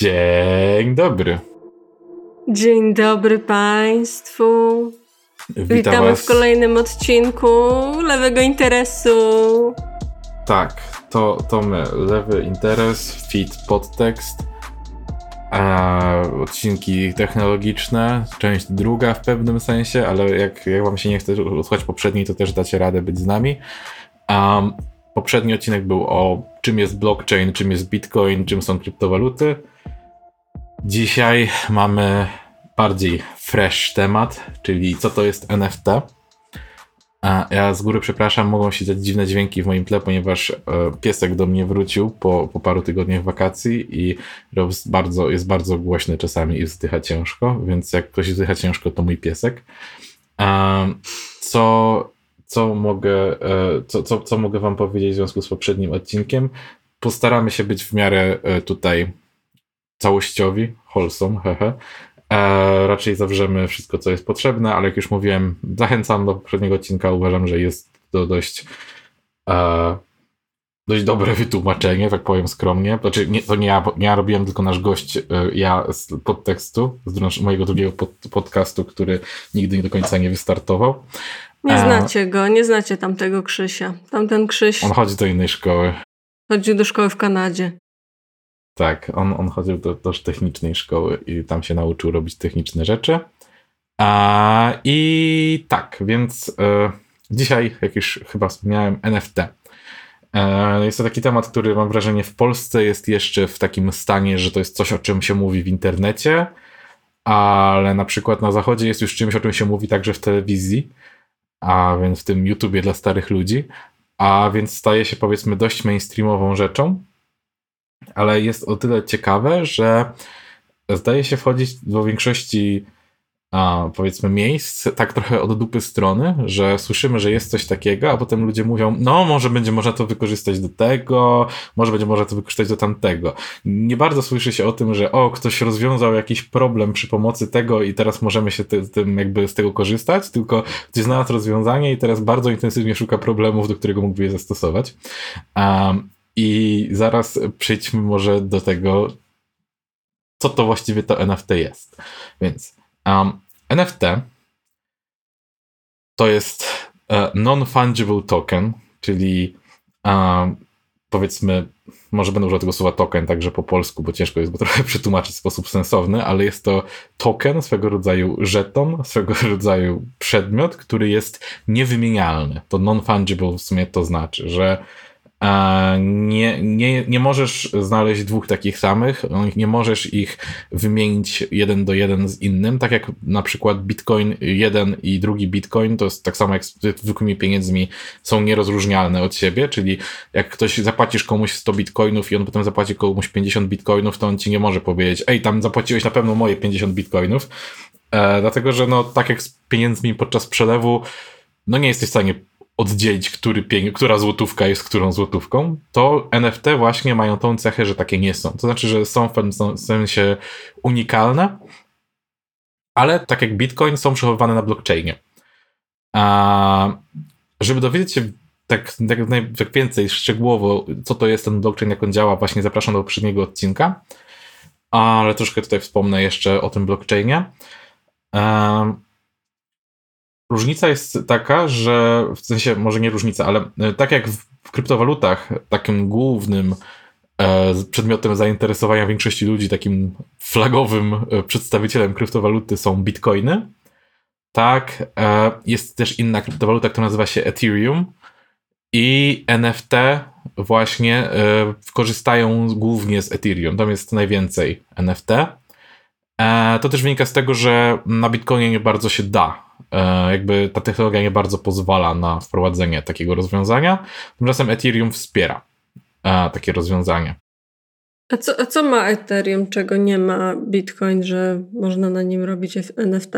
Dzień dobry. Dzień dobry Państwu. Witam Witamy was. w kolejnym odcinku Lewego Interesu. Tak, to, to my. Lewy interes, fit podtekst, a, odcinki technologiczne, część druga w pewnym sensie, ale jak, jak wam się nie chce słuchać poprzedniej, to też dacie radę być z nami. Um, poprzedni odcinek był o czym jest blockchain, czym jest bitcoin, czym są kryptowaluty. Dzisiaj mamy bardziej fresh temat, czyli co to jest NFT. A ja z góry przepraszam, mogą się dziać dziwne dźwięki w moim tle, ponieważ e, piesek do mnie wrócił po, po paru tygodniach wakacji i roz, bardzo, jest bardzo głośny czasami i wzdycha ciężko, więc jak ktoś wzdycha ciężko, to mój piesek. Co, co, mogę, e, co, co, co mogę wam powiedzieć w związku z poprzednim odcinkiem? Postaramy się być w miarę e, tutaj całościowi, wholesome, hehe. E, raczej zawrzemy wszystko, co jest potrzebne, ale jak już mówiłem, zachęcam do poprzedniego odcinka. Uważam, że jest to dość, e, dość dobre wytłumaczenie, tak powiem skromnie. Znaczy, nie, to nie ja, nie ja robiłem, tylko nasz gość, e, ja z podtekstu, z mojego drugiego pod, podcastu, który nigdy nie do końca nie wystartował. Nie E, znacie go, nie znacie tamtego Krzysia. Tamten Krzyś On chodzi do innej szkoły. chodził do szkoły w Kanadzie. Tak, on, on chodził do też technicznej szkoły i tam się nauczył robić techniczne rzeczy. A, I tak, więc e, dzisiaj, jak już chyba wspomniałem, NFT. E, jest to taki temat, który mam wrażenie w Polsce jest jeszcze w takim stanie, że to jest coś, o czym się mówi w internecie, ale na przykład na zachodzie jest już czymś, o czym się mówi także w telewizji, a więc w tym YouTubie dla starych ludzi, a więc staje się powiedzmy dość mainstreamową rzeczą ale jest o tyle ciekawe, że zdaje się wchodzić do większości a, powiedzmy miejsc tak trochę od dupy strony, że słyszymy, że jest coś takiego, a potem ludzie mówią, no może będzie można to wykorzystać do tego, może będzie można to wykorzystać do tamtego. Nie bardzo słyszy się o tym, że o, ktoś rozwiązał jakiś problem przy pomocy tego i teraz możemy się ty, tym jakby z tego korzystać, tylko ktoś znalazł rozwiązanie i teraz bardzo intensywnie szuka problemów, do którego mógłby je zastosować. Um, i zaraz przejdźmy może do tego, co to właściwie to NFT jest. Więc um, NFT to jest e, non-fungible token, czyli um, powiedzmy, może będę używał tego słowa token także po polsku, bo ciężko jest go trochę przetłumaczyć w sposób sensowny, ale jest to token, swego rodzaju żeton, swego rodzaju przedmiot, który jest niewymienialny. To non-fungible w sumie to znaczy, że nie, nie, nie możesz znaleźć dwóch takich samych, nie możesz ich wymienić jeden do jeden z innym, tak jak na przykład Bitcoin jeden i drugi Bitcoin, to jest tak samo jak z zwykłymi pieniędzmi, są nierozróżnialne od siebie, czyli jak ktoś zapłacisz komuś 100 Bitcoinów i on potem zapłaci komuś 50 Bitcoinów, to on ci nie może powiedzieć, ej, tam zapłaciłeś na pewno moje 50 Bitcoinów, e, dlatego że no tak jak z pieniędzmi podczas przelewu, no nie jesteś w stanie oddzielić, który która złotówka jest którą złotówką, to NFT właśnie mają tą cechę, że takie nie są. To znaczy, że są w pewnym sensie unikalne, ale tak jak Bitcoin są przechowywane na blockchainie. A żeby dowiedzieć się tak, tak, tak więcej szczegółowo, co to jest ten blockchain, jak on działa, właśnie zapraszam do poprzedniego odcinka, ale troszkę tutaj wspomnę jeszcze o tym blockchainie. Um, Różnica jest taka, że w sensie, może nie różnica, ale e, tak jak w, kryptowalutach, takim głównym e, przedmiotem zainteresowania większości ludzi, takim flagowym e, przedstawicielem kryptowaluty są bitcoiny, tak jest też inna kryptowaluta, która nazywa się Ethereum i NFT właśnie korzystają głównie z Ethereum. Tam jest najwięcej NFT. To też wynika z tego, że na Bitcoinie nie bardzo się da jakby ta technologia nie bardzo pozwala na wprowadzenie takiego rozwiązania. Tymczasem Ethereum wspiera e, takie rozwiązanie. A co, a co ma Ethereum, czego nie ma Bitcoin, że można na nim robić NFT?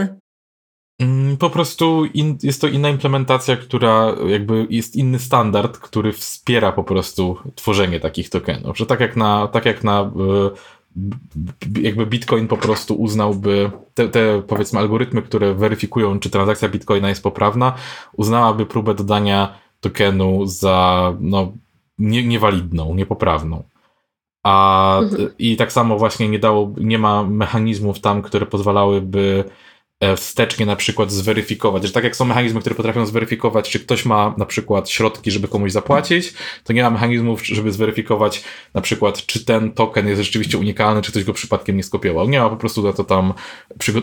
Mm, Po prostu in, jest to inna implementacja, która jakby jest inny standard, który wspiera po prostu tworzenie takich tokenów. Że tak jak na, tak jak na e, jakby Bitcoin po prostu uznałby te, te powiedzmy algorytmy, które weryfikują, czy transakcja Bitcoina jest poprawna, uznałaby próbę dodania tokenu za no, nie, niewalidną, niepoprawną. A, mhm. I tak samo właśnie nie dało, nie ma mechanizmów tam, które pozwalałyby wstecznie na przykład zweryfikować, że tak jak są mechanizmy, które potrafią zweryfikować, czy ktoś ma na przykład środki, żeby komuś zapłacić, to nie ma mechanizmów, żeby zweryfikować na przykład, czy ten token jest rzeczywiście unikalny, czy ktoś go przypadkiem nie skopiował. Nie ma po prostu na to tam,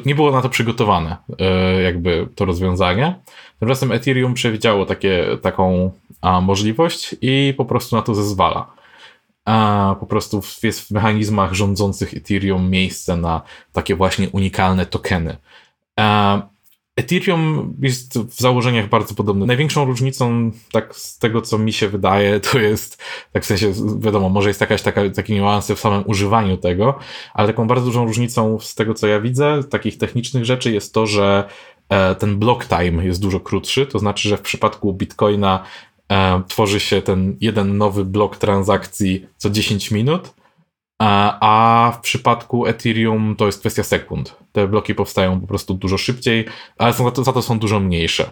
nie było na to przygotowane e, jakby to rozwiązanie. Tymczasem Ethereum przewidziało takie, taką a, możliwość i po prostu na to zezwala. A po prostu jest w mechanizmach rządzących Ethereum miejsce na takie właśnie unikalne tokeny. Ethereum jest w założeniach bardzo podobny. Największą różnicą, tak z tego co mi się wydaje, to jest, tak w sensie, wiadomo, może jest jakaś taka, takie niuanse w samym używaniu tego, ale taką bardzo dużą różnicą z tego co ja widzę, takich technicznych rzeczy jest to, że e, ten block time jest dużo krótszy, to znaczy, że w przypadku Bitcoina e, tworzy się ten jeden nowy blok transakcji co 10 minut, a w przypadku Ethereum to jest kwestia sekund. Te bloki powstają po prostu dużo szybciej, ale są, za to są dużo mniejsze.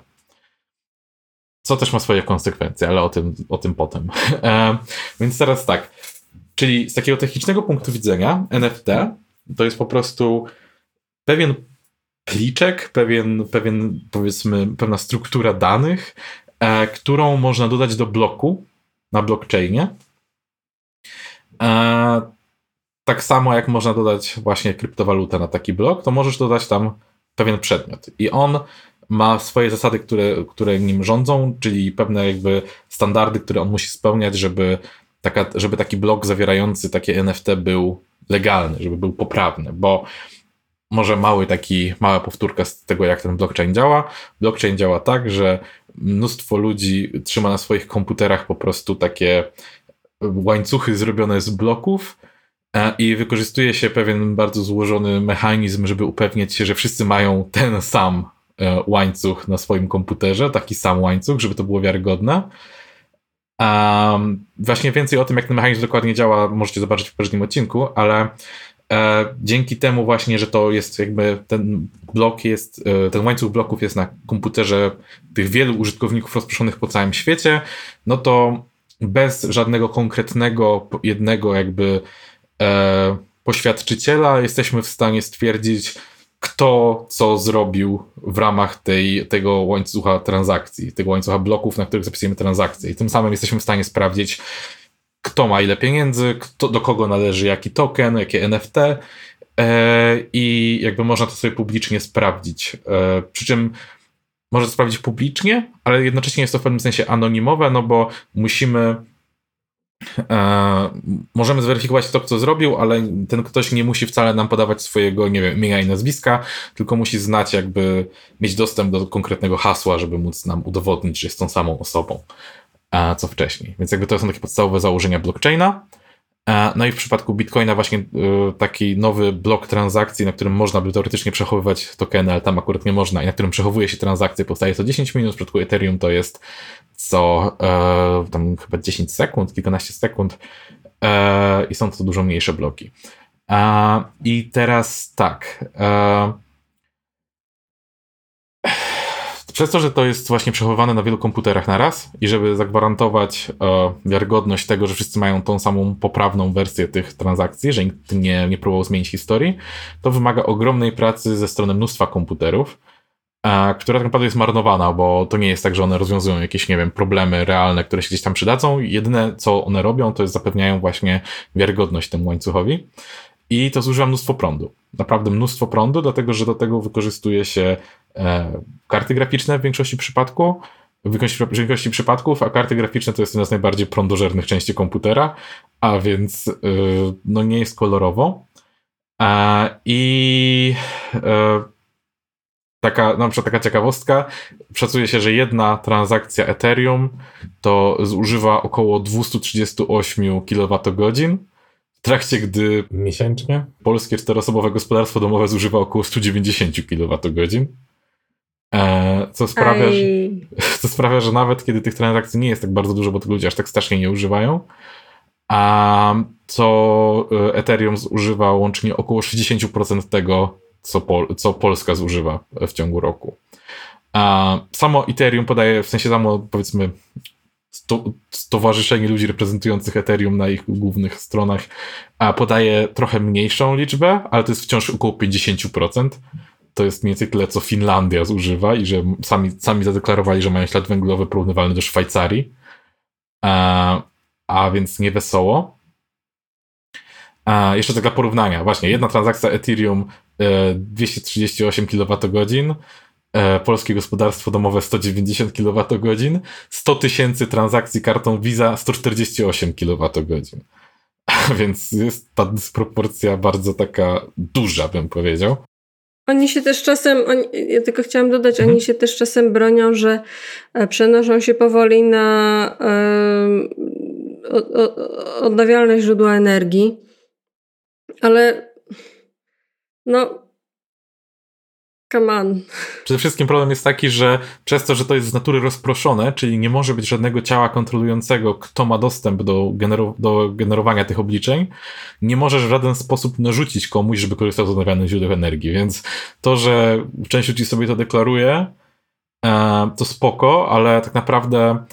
Co też ma swoje konsekwencje, ale o tym, o tym potem. E, więc teraz tak. Czyli z takiego technicznego punktu widzenia NFT to jest po prostu pewien pliczek, pewien, pewien powiedzmy, pewna struktura danych, e, którą można dodać do bloku na blockchainie. E, tak samo jak można dodać właśnie kryptowalutę na taki blok, to możesz dodać tam pewien przedmiot. I on ma swoje zasady, które, które nim rządzą, czyli pewne jakby standardy, które on musi spełniać, żeby, taka, żeby taki blok zawierający takie NFT był legalny, żeby był poprawny, bo może mały taki, mała powtórka z tego, jak ten blockchain działa. Blockchain działa tak, że mnóstwo ludzi trzyma na swoich komputerach po prostu takie łańcuchy zrobione z bloków, i wykorzystuje się pewien bardzo złożony mechanizm, żeby upewnić się, że wszyscy mają ten sam e, łańcuch na swoim komputerze, taki sam łańcuch, żeby to było wiarygodne. Um, właśnie więcej o tym, jak ten mechanizm dokładnie działa, możecie zobaczyć w poprzednim odcinku, ale e, dzięki temu właśnie, że to jest jakby ten blok jest, e, ten łańcuch bloków jest na komputerze tych wielu użytkowników rozproszonych po całym świecie, no to bez żadnego konkretnego jednego jakby e, poświadczyciela jesteśmy w stanie stwierdzić, kto co zrobił w ramach tej, tego łańcucha transakcji, tego łańcucha bloków, na których zapisujemy transakcje. I tym samym jesteśmy w stanie sprawdzić, kto ma ile pieniędzy, kto, do kogo należy jaki token, jakie NFT. E, I jakby można to sobie publicznie sprawdzić. E, przy czym może to sprawdzić publicznie, ale jednocześnie jest to w pewnym sensie anonimowe, no bo musimy E, możemy zweryfikować kto co zrobił, ale ten ktoś nie musi wcale nam podawać swojego, nie wiem, imienia i nazwiska, tylko musi znać jakby, mieć dostęp do konkretnego hasła, żeby móc nam udowodnić, że jest tą samą osobą, e, co wcześniej. Więc jakby to są takie podstawowe założenia blockchaina. No i w przypadku Bitcoina właśnie taki nowy blok transakcji, na którym można by teoretycznie przechowywać tokeny, ale tam akurat nie można i na którym przechowuje się transakcje, powstaje co 10 minut. W przypadku Ethereum to jest co e, tam chyba 10 sekund, kilkanaście sekund e, i są to dużo mniejsze bloki. E, I teraz tak. E, przez to, że to jest właśnie przechowywane na wielu komputerach na raz i żeby zagwarantować e, wiarygodność tego, że wszyscy mają tą samą poprawną wersję tych transakcji, że nikt nie, nie próbował zmienić historii, to wymaga ogromnej pracy ze strony mnóstwa komputerów która tak naprawdę jest marnowana, bo to nie jest tak, że one rozwiązują jakieś, nie wiem, problemy realne, które się gdzieś tam przydadzą. Jedyne, co one robią, to jest zapewniają właśnie wiarygodność temu łańcuchowi. I to zużywa mnóstwo prądu. Naprawdę mnóstwo prądu, dlatego że do tego wykorzystuje się e, karty graficzne w większości przypadków, w większości, w większości przypadków, a karty graficzne to jest jedna z najbardziej prądożernych części komputera, a więc y, no nie jest kolorowo. E, I e, taka, na przykład taka ciekawostka, szacuje się, że jedna transakcja Ethereum to zużywa około 238 kWh, w trakcie gdy miesięcznie polskie czteroosobowe gospodarstwo domowe zużywa około 190 kWh. E, co sprawia, że, co sprawia, że nawet kiedy tych transakcji nie jest tak bardzo dużo, bo tych ludzie aż tak strasznie nie używają, a co e, Ethereum zużywa łącznie około 60% tego, co, Pol co Polska zużywa w ciągu roku. A samo Ethereum podaje, w sensie samo powiedzmy stowarzyszenie ludzi reprezentujących Ethereum na ich głównych stronach a podaje trochę mniejszą liczbę, ale to jest wciąż około 50%. To jest mniej więcej tyle, co Finlandia zużywa i że sami, sami zadeklarowali, że mają ślad węglowy porównywalny do Szwajcarii. A, a więc nie wesoło. A jeszcze tak dla porównania, właśnie jedna transakcja Ethereum 238 kWh, polskie gospodarstwo domowe 190 kWh, 100 tysięcy transakcji kartą Visa 148 kWh. Więc jest ta dysproporcja bardzo taka duża, bym powiedział. Oni się też czasem, oni, ja tylko chciałam dodać, mhm. oni się też czasem bronią, że e, przenoszą się powoli na e, odnawialne źródła energii, ale no Come on. Przede wszystkim problem jest taki, że przez to, że to jest z natury rozproszone, czyli nie może być żadnego ciała kontrolującego, kto ma dostęp do, genero do generowania tych obliczeń, nie możesz w żaden sposób narzucić komuś, żeby korzystał z odnawialnych źródeł energii. Więc to, że część ludzi sobie to deklaruje, e, to spoko, ale tak naprawdę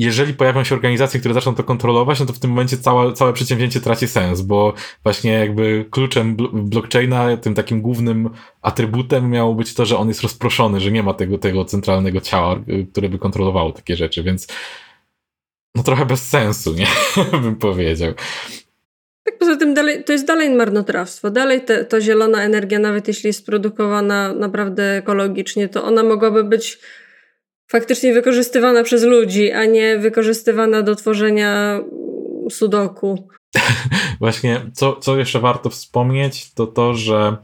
jeżeli pojawią się organizacje, które zaczną to kontrolować, no to w tym momencie całe, całe przedsięwzięcie traci sens, bo właśnie jakby kluczem blockchaina, tym takim głównym atrybutem miało być to, że on jest rozproszony, że nie ma tego, tego centralnego ciała, które by kontrolowało takie rzeczy, więc no trochę bez sensu, nie? bym powiedział. Tak, poza tym dalej, to jest dalej marnotrawstwo. Dalej te, to zielona energia, nawet jeśli jest produkowana naprawdę ekologicznie, to ona mogłaby być faktycznie wykorzystywana przez ludzi, a nie wykorzystywana do tworzenia sudoku. Właśnie, co, co jeszcze warto wspomnieć, to to, że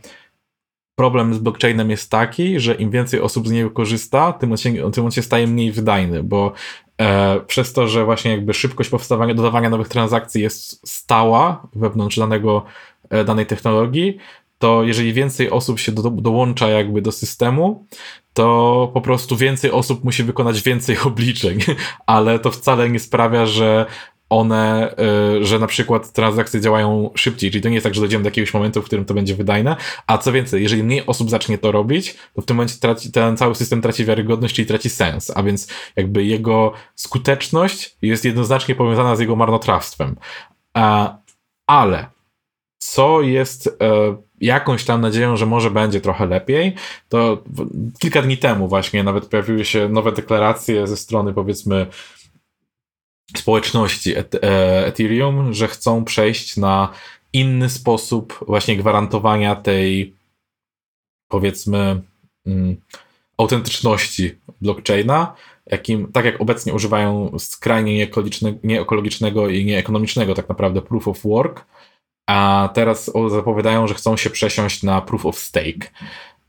problem z blockchainem jest taki, że im więcej osób z niego korzysta, tym on się, tym on się staje mniej wydajny, bo e, przez to, że właśnie jakby szybkość powstawania, dodawania nowych transakcji jest stała wewnątrz danego, e, danej technologii, to jeżeli więcej osób się do, dołącza jakby do systemu, to po prostu więcej osób musi wykonać więcej obliczeń, ale to wcale nie sprawia, że one, y, że na przykład transakcje działają szybciej, czyli to nie jest tak, że dojdziemy do jakiegoś momentu, w którym to będzie wydajne, a co więcej, jeżeli mniej osób zacznie to robić, to w tym momencie traci, ten cały system traci wiarygodność, czyli traci sens, a więc jakby jego skuteczność jest jednoznacznie powiązana z jego marnotrawstwem. Ale co jest e, jakąś tam nadzieją, że może będzie trochę lepiej, to kilka dni temu właśnie nawet pojawiły się nowe deklaracje ze strony powiedzmy społeczności e, Ethereum, że chcą przejść na inny sposób właśnie gwarantowania tej powiedzmy mm, autentyczności blockchaina, jakim, tak jak obecnie używają skrajnie nieekologicznego i nieekonomicznego tak naprawdę proof of work, a teraz zapowiadają, że chcą się przesiąść na proof of stake.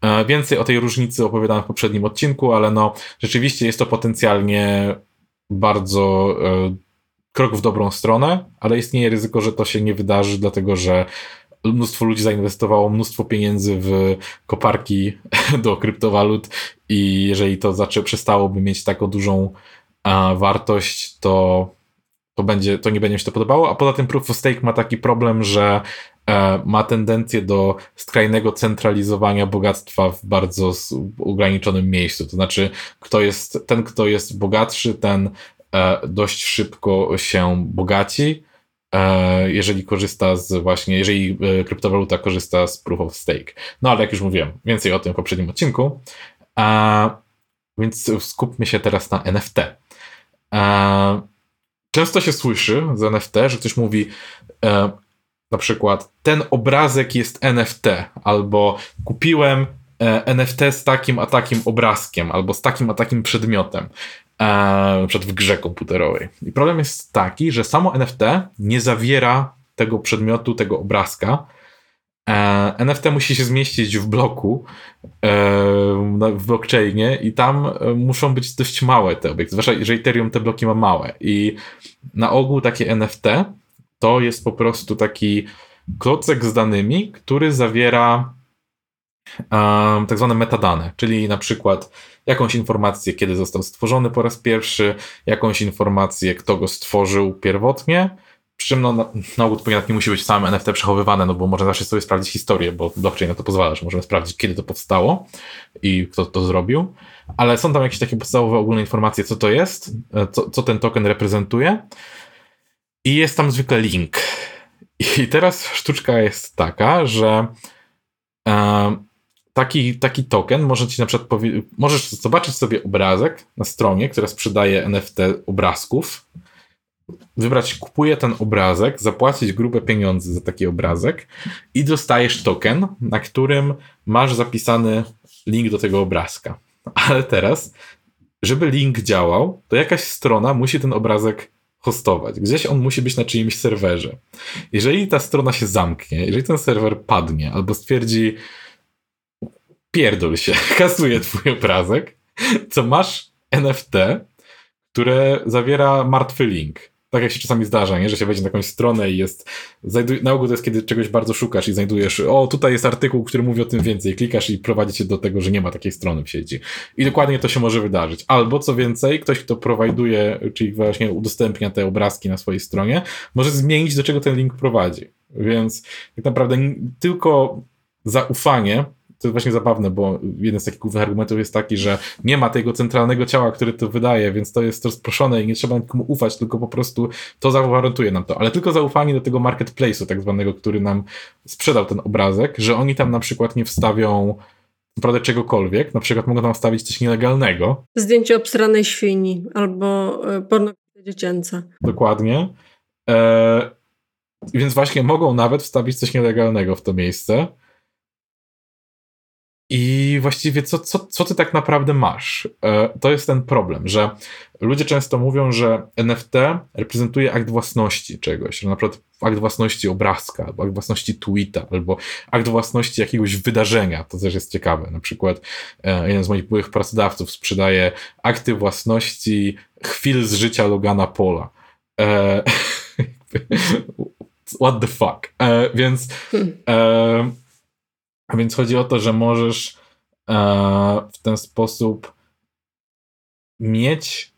E, więcej o tej różnicy opowiadałem w poprzednim odcinku, ale no rzeczywiście jest to potencjalnie bardzo e, krok w dobrą stronę, ale istnieje ryzyko, że to się nie wydarzy, dlatego że mnóstwo ludzi zainwestowało mnóstwo pieniędzy w koparki do kryptowalut i jeżeli to zaczę, przestałoby mieć taką dużą wartość, to to, będzie, to nie będzie mi się to podobało. A poza tym Proof of Stake ma taki problem, że e, ma tendencję do skrajnego centralizowania bogactwa w bardzo ograniczonym miejscu. To znaczy, kto jest, ten, kto jest bogatszy, ten e, dość szybko się bogaci, e, jeżeli korzysta z właśnie, jeżeli e, kryptowaluta korzysta z Proof of Stake. No ale jak już mówiłem, więcej o tym w poprzednim odcinku. więc skupmy się teraz na NFT. Często się słyszy z NFT, że ktoś mówi e, na przykład ten obrazek jest NFT, albo kupiłem e, NFT z takim a takim obrazkiem, albo z takim a takim przedmiotem e, przed w grze komputerowej. I problem jest taki, że samo NFT nie zawiera tego przedmiotu, tego obrazka, NFT musi się zmieścić w bloku, e, w blockchainie i tam e, muszą być dość małe te obiekty, zwłaszcza jeżeli Ethereum te bloki ma małe. I na ogół takie NFT to jest po prostu taki klocek z danymi, który zawiera um, tak zwane metadane, czyli na przykład jakąś informację, kiedy został stworzony po raz pierwszy, jakąś informację, kto go stworzył pierwotnie, Przy czym no, to nie musi być sam NFT przechowywane, no bo można zawsze sobie sprawdzić historię, bo blockchain na to pozwala, że możemy sprawdzić, kiedy to powstało i kto to zrobił. Ale są tam jakieś takie podstawowe ogólne informacje, co to jest, e, co, co ten token reprezentuje. I jest tam zwykle link. I teraz sztuczka jest taka, że e, taki, taki token może ci na przykład możesz zobaczyć sobie obrazek na stronie, która sprzedaje NFT obrazków wybrać, kupuję ten obrazek, zapłacić grube pieniądze za taki obrazek i dostajesz token, na którym masz zapisany link do tego obrazka. Ale teraz, żeby link działał, to jakaś strona musi ten obrazek hostować. Gdzieś on musi być na czyimś serwerze. Jeżeli ta strona się zamknie, jeżeli ten serwer padnie albo stwierdzi pierdol się, kasuje twój obrazek, to masz NFT, które zawiera martwy link tak jak się czasami zdarza, nie? że się wejdzie na jakąś stronę i jest. Na ogół to jest, kiedy czegoś bardzo szukasz i znajdujesz, o, tutaj jest artykuł, który mówi o tym więcej. Klikasz i prowadzi cię do tego, że nie ma takiej strony w sieci. I dokładnie to się może wydarzyć. Albo co więcej, ktoś, kto prowajduje, czyli właśnie udostępnia te obrazki na swojej stronie, może zmienić, do czego ten link prowadzi. Więc tak naprawdę tylko zaufanie to jest właśnie zabawne, bo jeden z takich głównych argumentów jest taki, że nie ma tego centralnego ciała, które to wydaje, więc to jest rozproszone i nie trzeba nikomu ufać, tylko po prostu to zagwarantuje nam to. Ale tylko zaufanie do tego marketplace'u tak zwanego, który nam sprzedał ten obrazek, że oni tam na przykład nie wstawią naprawdę czegokolwiek, na przykład mogą tam wstawić coś nielegalnego. Zdjęcie obsranej świni albo e, pornografia dziecięca. Dokładnie. E, więc właśnie mogą nawet wstawić coś nielegalnego w to miejsce. I właściwie co, co, co ty tak naprawdę masz? E, to jest ten problem, że ludzie często mówią, że NFT reprezentuje akt własności czegoś, że na przykład akt własności obrazka, albo akt własności tweeta, albo akt własności jakiegoś wydarzenia. To też jest ciekawe. Na przykład e, jeden z moich byłych pracodawców sprzedaje akty własności chwil z życia Logana Pola. E, what the fuck? Więc hmm. A więc chodzi o to, że możesz e, w ten sposób mieć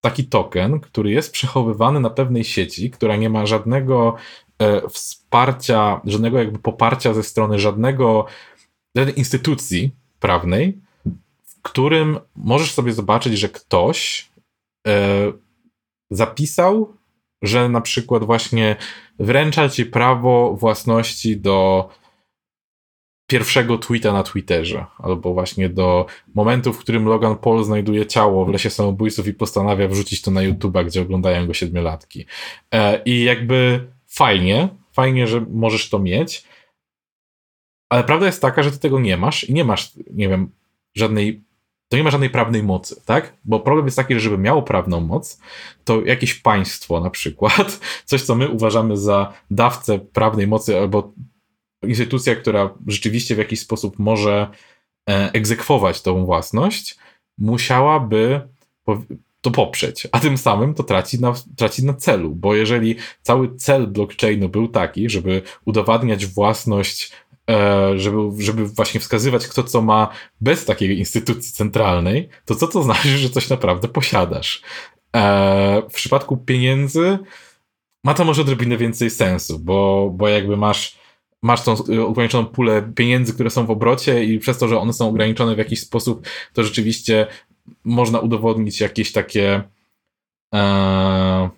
taki token, który jest przechowywany na pewnej sieci, która nie ma żadnego e, wsparcia, żadnego jakby poparcia ze strony żadnego instytucji prawnej, w którym możesz sobie zobaczyć, że ktoś e, zapisał, że na przykład właśnie wręcza ci prawo własności do pierwszego tweeta na Twitterze, albo właśnie do momentu, w którym Logan Paul znajduje ciało w lesie samobójców i postanawia wrzucić to na YouTube'a, gdzie oglądają go siedmiolatki. E, I jakby fajnie, fajnie, że możesz to mieć, ale prawda jest taka, że ty tego nie masz i nie masz, nie wiem, żadnej to nie ma żadnej prawnej mocy, tak? Bo problem jest taki, że żeby miało prawną moc, to jakieś państwo na przykład, coś co my uważamy za dawcę prawnej mocy albo instytucja, która rzeczywiście w jakiś sposób może e, egzekwować tą własność, musiałaby to poprzeć, a tym samym to traci na, traci na celu, bo jeżeli cały cel blockchainu był taki, żeby udowadniać własność, e, żeby, żeby właśnie wskazywać, kto co ma bez takiej instytucji centralnej, to co to znaczy, że coś naprawdę posiadasz? E, w przypadku pieniędzy ma to może odrobinę więcej sensu, bo, bo jakby masz masz tą y, ograniczoną pulę pieniędzy, które są w obrocie i przez to, że one są ograniczone w jakiś sposób, to rzeczywiście można udowodnić jakieś takie e,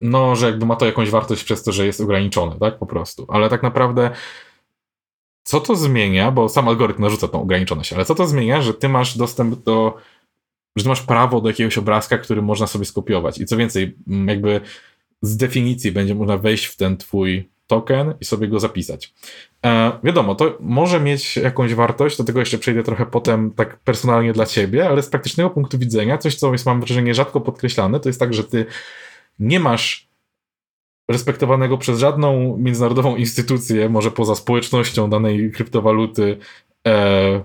no, że jakby ma to jakąś wartość przez to, że jest ograniczone, tak, po prostu. Ale tak naprawdę co to zmienia, bo sam algorytm narzuca tą ograniczoność, ale co to zmienia, że ty masz dostęp do, że ty masz prawo do jakiegoś obrazka, który można sobie skopiować i co więcej, jakby z definicji będzie można wejść w ten twój token i sobie go zapisać. E, wiadomo, to może mieć jakąś wartość, do tego jeszcze przejdę trochę potem tak personalnie dla ciebie, ale z praktycznego punktu widzenia, coś co jest mam wrażenie rzadko podkreślane, to jest tak, że ty nie masz respektowanego przez żadną międzynarodową instytucję, może poza społecznością danej kryptowaluty, e,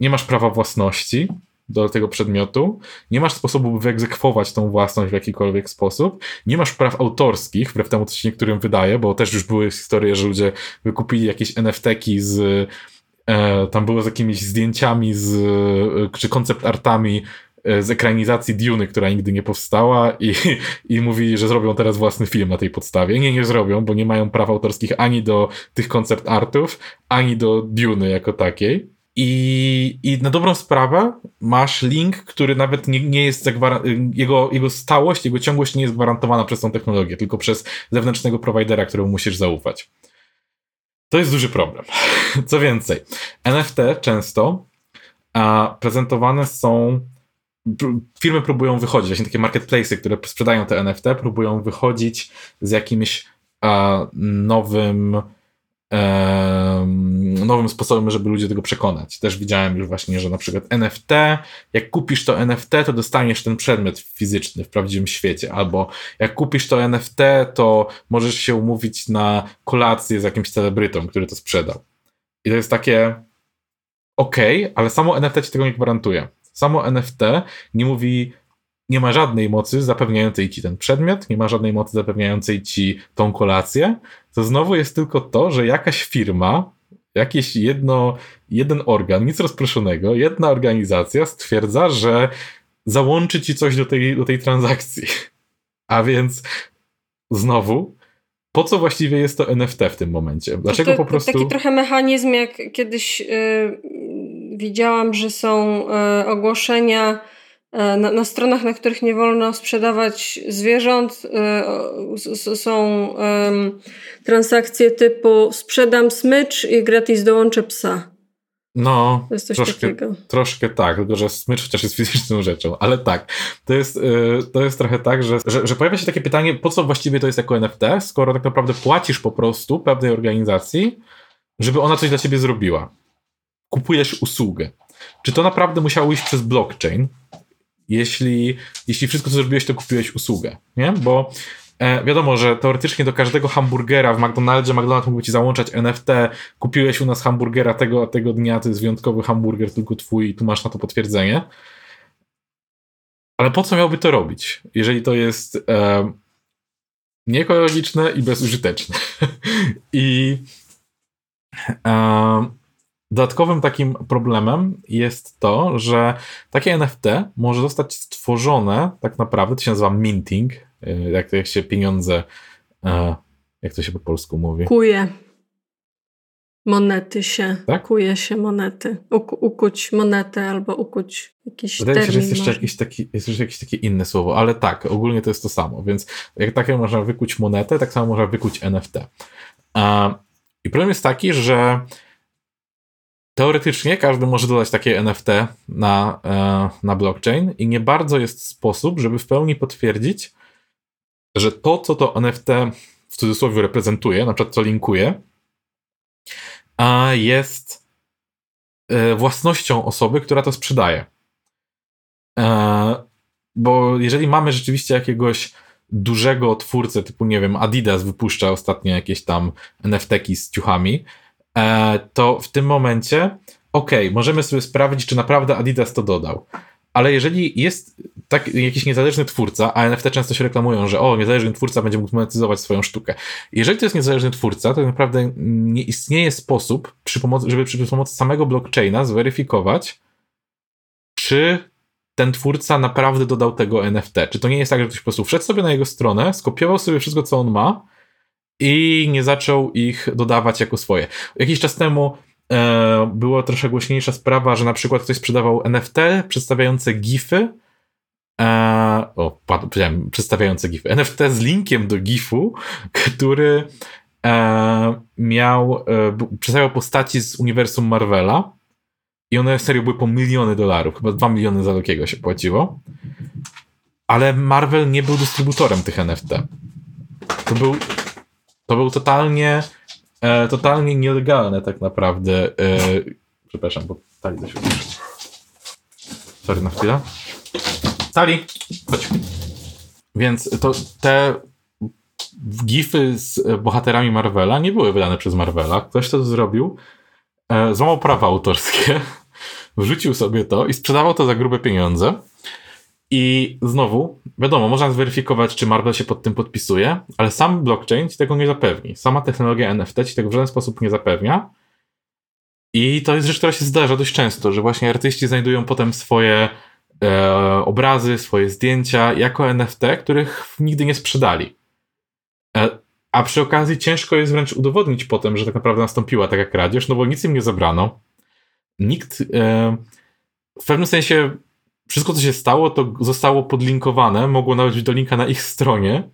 nie masz prawa własności, do tego przedmiotu, nie masz sposobu, by wyegzekwować tą własność w jakikolwiek sposób, nie masz praw autorskich, wbrew temu, co się niektórym wydaje, bo też już były historie, że ludzie wykupili jakieś NFT-ki z e, tam było z jakimiś zdjęciami z, e, czy koncept artami e, z ekranizacji Duny, która nigdy nie powstała i, i mówili, że zrobią teraz własny film na tej podstawie. Nie, nie zrobią, bo nie mają praw autorskich ani do tych koncept artów, ani do Duny jako takiej. I, I na dobrą sprawę masz link, który nawet nie, nie jest jego, jego stałość, jego ciągłość nie jest gwarantowana przez tą technologię, tylko przez zewnętrznego prowajdera, któremu musisz zaufać. To jest duży problem. Co więcej, NFT często a, prezentowane są. Firmy próbują wychodzić, właśnie takie marketplace, które sprzedają te NFT, próbują wychodzić z jakimś a, nowym nowym sposobem, żeby ludzie tego przekonać. Też widziałem już właśnie, że na przykład NFT, jak kupisz to NFT, to dostaniesz ten przedmiot fizyczny w prawdziwym świecie, albo jak kupisz to NFT, to możesz się umówić na kolację z jakimś celebrytą, który to sprzedał. I to jest takie ok, ale samo NFT ci tego nie gwarantuje. Samo NFT nie mówi, nie ma żadnej mocy zapewniającej ci ten przedmiot, nie ma żadnej mocy zapewniającej ci tą kolację, to znowu jest tylko to, że jakaś firma, jakiś jedno, jeden organ, nic rozproszonego, jedna organizacja stwierdza, że załączy ci coś do tej, do tej transakcji. A więc znowu, po co właściwie jest to NFT w tym momencie? Dlaczego to, po prostu. Taki trochę mechanizm, jak kiedyś yy, widziałam, że są yy, ogłoszenia na, na, stronach, na których nie wolno sprzedawać zwierząt, y, są y, transakcje typu sprzedam smycz i gratis dołączę psa. No, to jest coś troszkę, takiego. troszkę tak, tylko że smycz chociaż jest fizyczną rzeczą, ale tak, to jest, y, to jest trochę tak, że, że, że, pojawia się takie pytanie, po co właściwie to jest jako NFT, skoro tak naprawdę płacisz po prostu pewnej organizacji, żeby ona coś dla ciebie zrobiła. Kupujesz usługę. Czy to naprawdę musiało iść przez blockchain? Jeśli, jeśli wszystko, co zrobiłeś, to kupiłeś usługę, nie? Bo e, wiadomo, że teoretycznie do każdego hamburgera w McDonaldzie McDonald's mógłby ci załączać NFT, kupiłeś u nas hamburgera tego, tego dnia, to jest wyjątkowy hamburger, tylko twój i tu masz na to potwierdzenie. Ale po co miałby to robić, jeżeli to jest e, nieekologiczne i bezużyteczne? I e, Dodatkowym takim problemem jest to, że takie NFT może zostać stworzone tak naprawdę, to się nazywa minting, y, jak, jak się pieniądze, e, jak to się po polsku mówi? Kuje. Monety się, tak? kuje się monety. Uku, ukuć monetę albo ukuć jakiś Wydaje się, że jest jeszcze jakiś taki, jest jeszcze jakieś takie inne słowo, ale tak, ogólnie to jest to samo, więc jak takie można wykuć monetę, tak samo można wykuć NFT. I problem jest taki, że Teoretycznie każdy może dodać takie NFT na, e, na blockchain i nie bardzo jest sposób, żeby w pełni potwierdzić, że to, co to NFT w cudzysłowie reprezentuje, na przykład co linkuje, jest e, własnością osoby, która to sprzedaje. E, bo jeżeli mamy rzeczywiście jakiegoś dużego twórcę, typu nie wiem, Adidas wypuszcza ostatnio jakieś tam NFT-ki z ciuchami, to w tym momencie, ok, możemy sobie sprawdzić, czy naprawdę Adidas to dodał. Ale jeżeli jest tak, jakiś niezależny twórca, a NFT często się reklamują, że o, niezależny twórca będzie mógł monetyzować swoją sztukę. Jeżeli to jest niezależny twórca, to naprawdę nie istnieje sposób, przy pomocy, żeby przy pomocy samego blockchaina zweryfikować, czy ten twórca naprawdę dodał tego NFT. Czy to nie jest tak, że ktoś po prostu wszedł sobie na jego stronę, skopiował sobie wszystko, co on ma i nie zaczął ich dodawać jako swoje. Jakiś czas temu e, była troszkę głośniejsza sprawa, że na przykład ktoś sprzedawał NFT przedstawiające GIFy. E, o, powiedziałem, przedstawiające GIFy. NFT z linkiem do GIFu, który e, miał, e, przedstawiał postaci z uniwersum Marvela. I one serio były po miliony dolarów. Chyba 2 miliony za takiego się płaciło. Ale Marvel nie był dystrybutorem tych NFT. To był to był totalnie, e, totalnie nielegalne tak naprawdę. E, przepraszam, bo Tali usłyszy. Sorry na chwilę. Tali, chodź. Więc to te gify z bohaterami Marvela nie były wydane przez Marvela. Ktoś to zrobił, e, złamał prawa autorskie, wrzucił sobie to i sprzedawał to za grube pieniądze. I znowu, wiadomo, można zweryfikować, czy Marvel się pod tym podpisuje, ale sam blockchain ci tego nie zapewni. Sama technologia NFT ci tego w żaden sposób nie zapewnia. I to jest rzecz, która się zdarza dość często, że właśnie artyści znajdują potem swoje e, obrazy, swoje zdjęcia jako NFT, których nigdy nie sprzedali. E, a przy okazji ciężko jest wręcz udowodnić potem, że tak naprawdę nastąpiła taka kradzież, no bo nic im nie zabrano. Nikt e, w pewnym sensie wszystko, co się stało, to zostało podlinkowane, mogło nawet być do linka na ich stronie.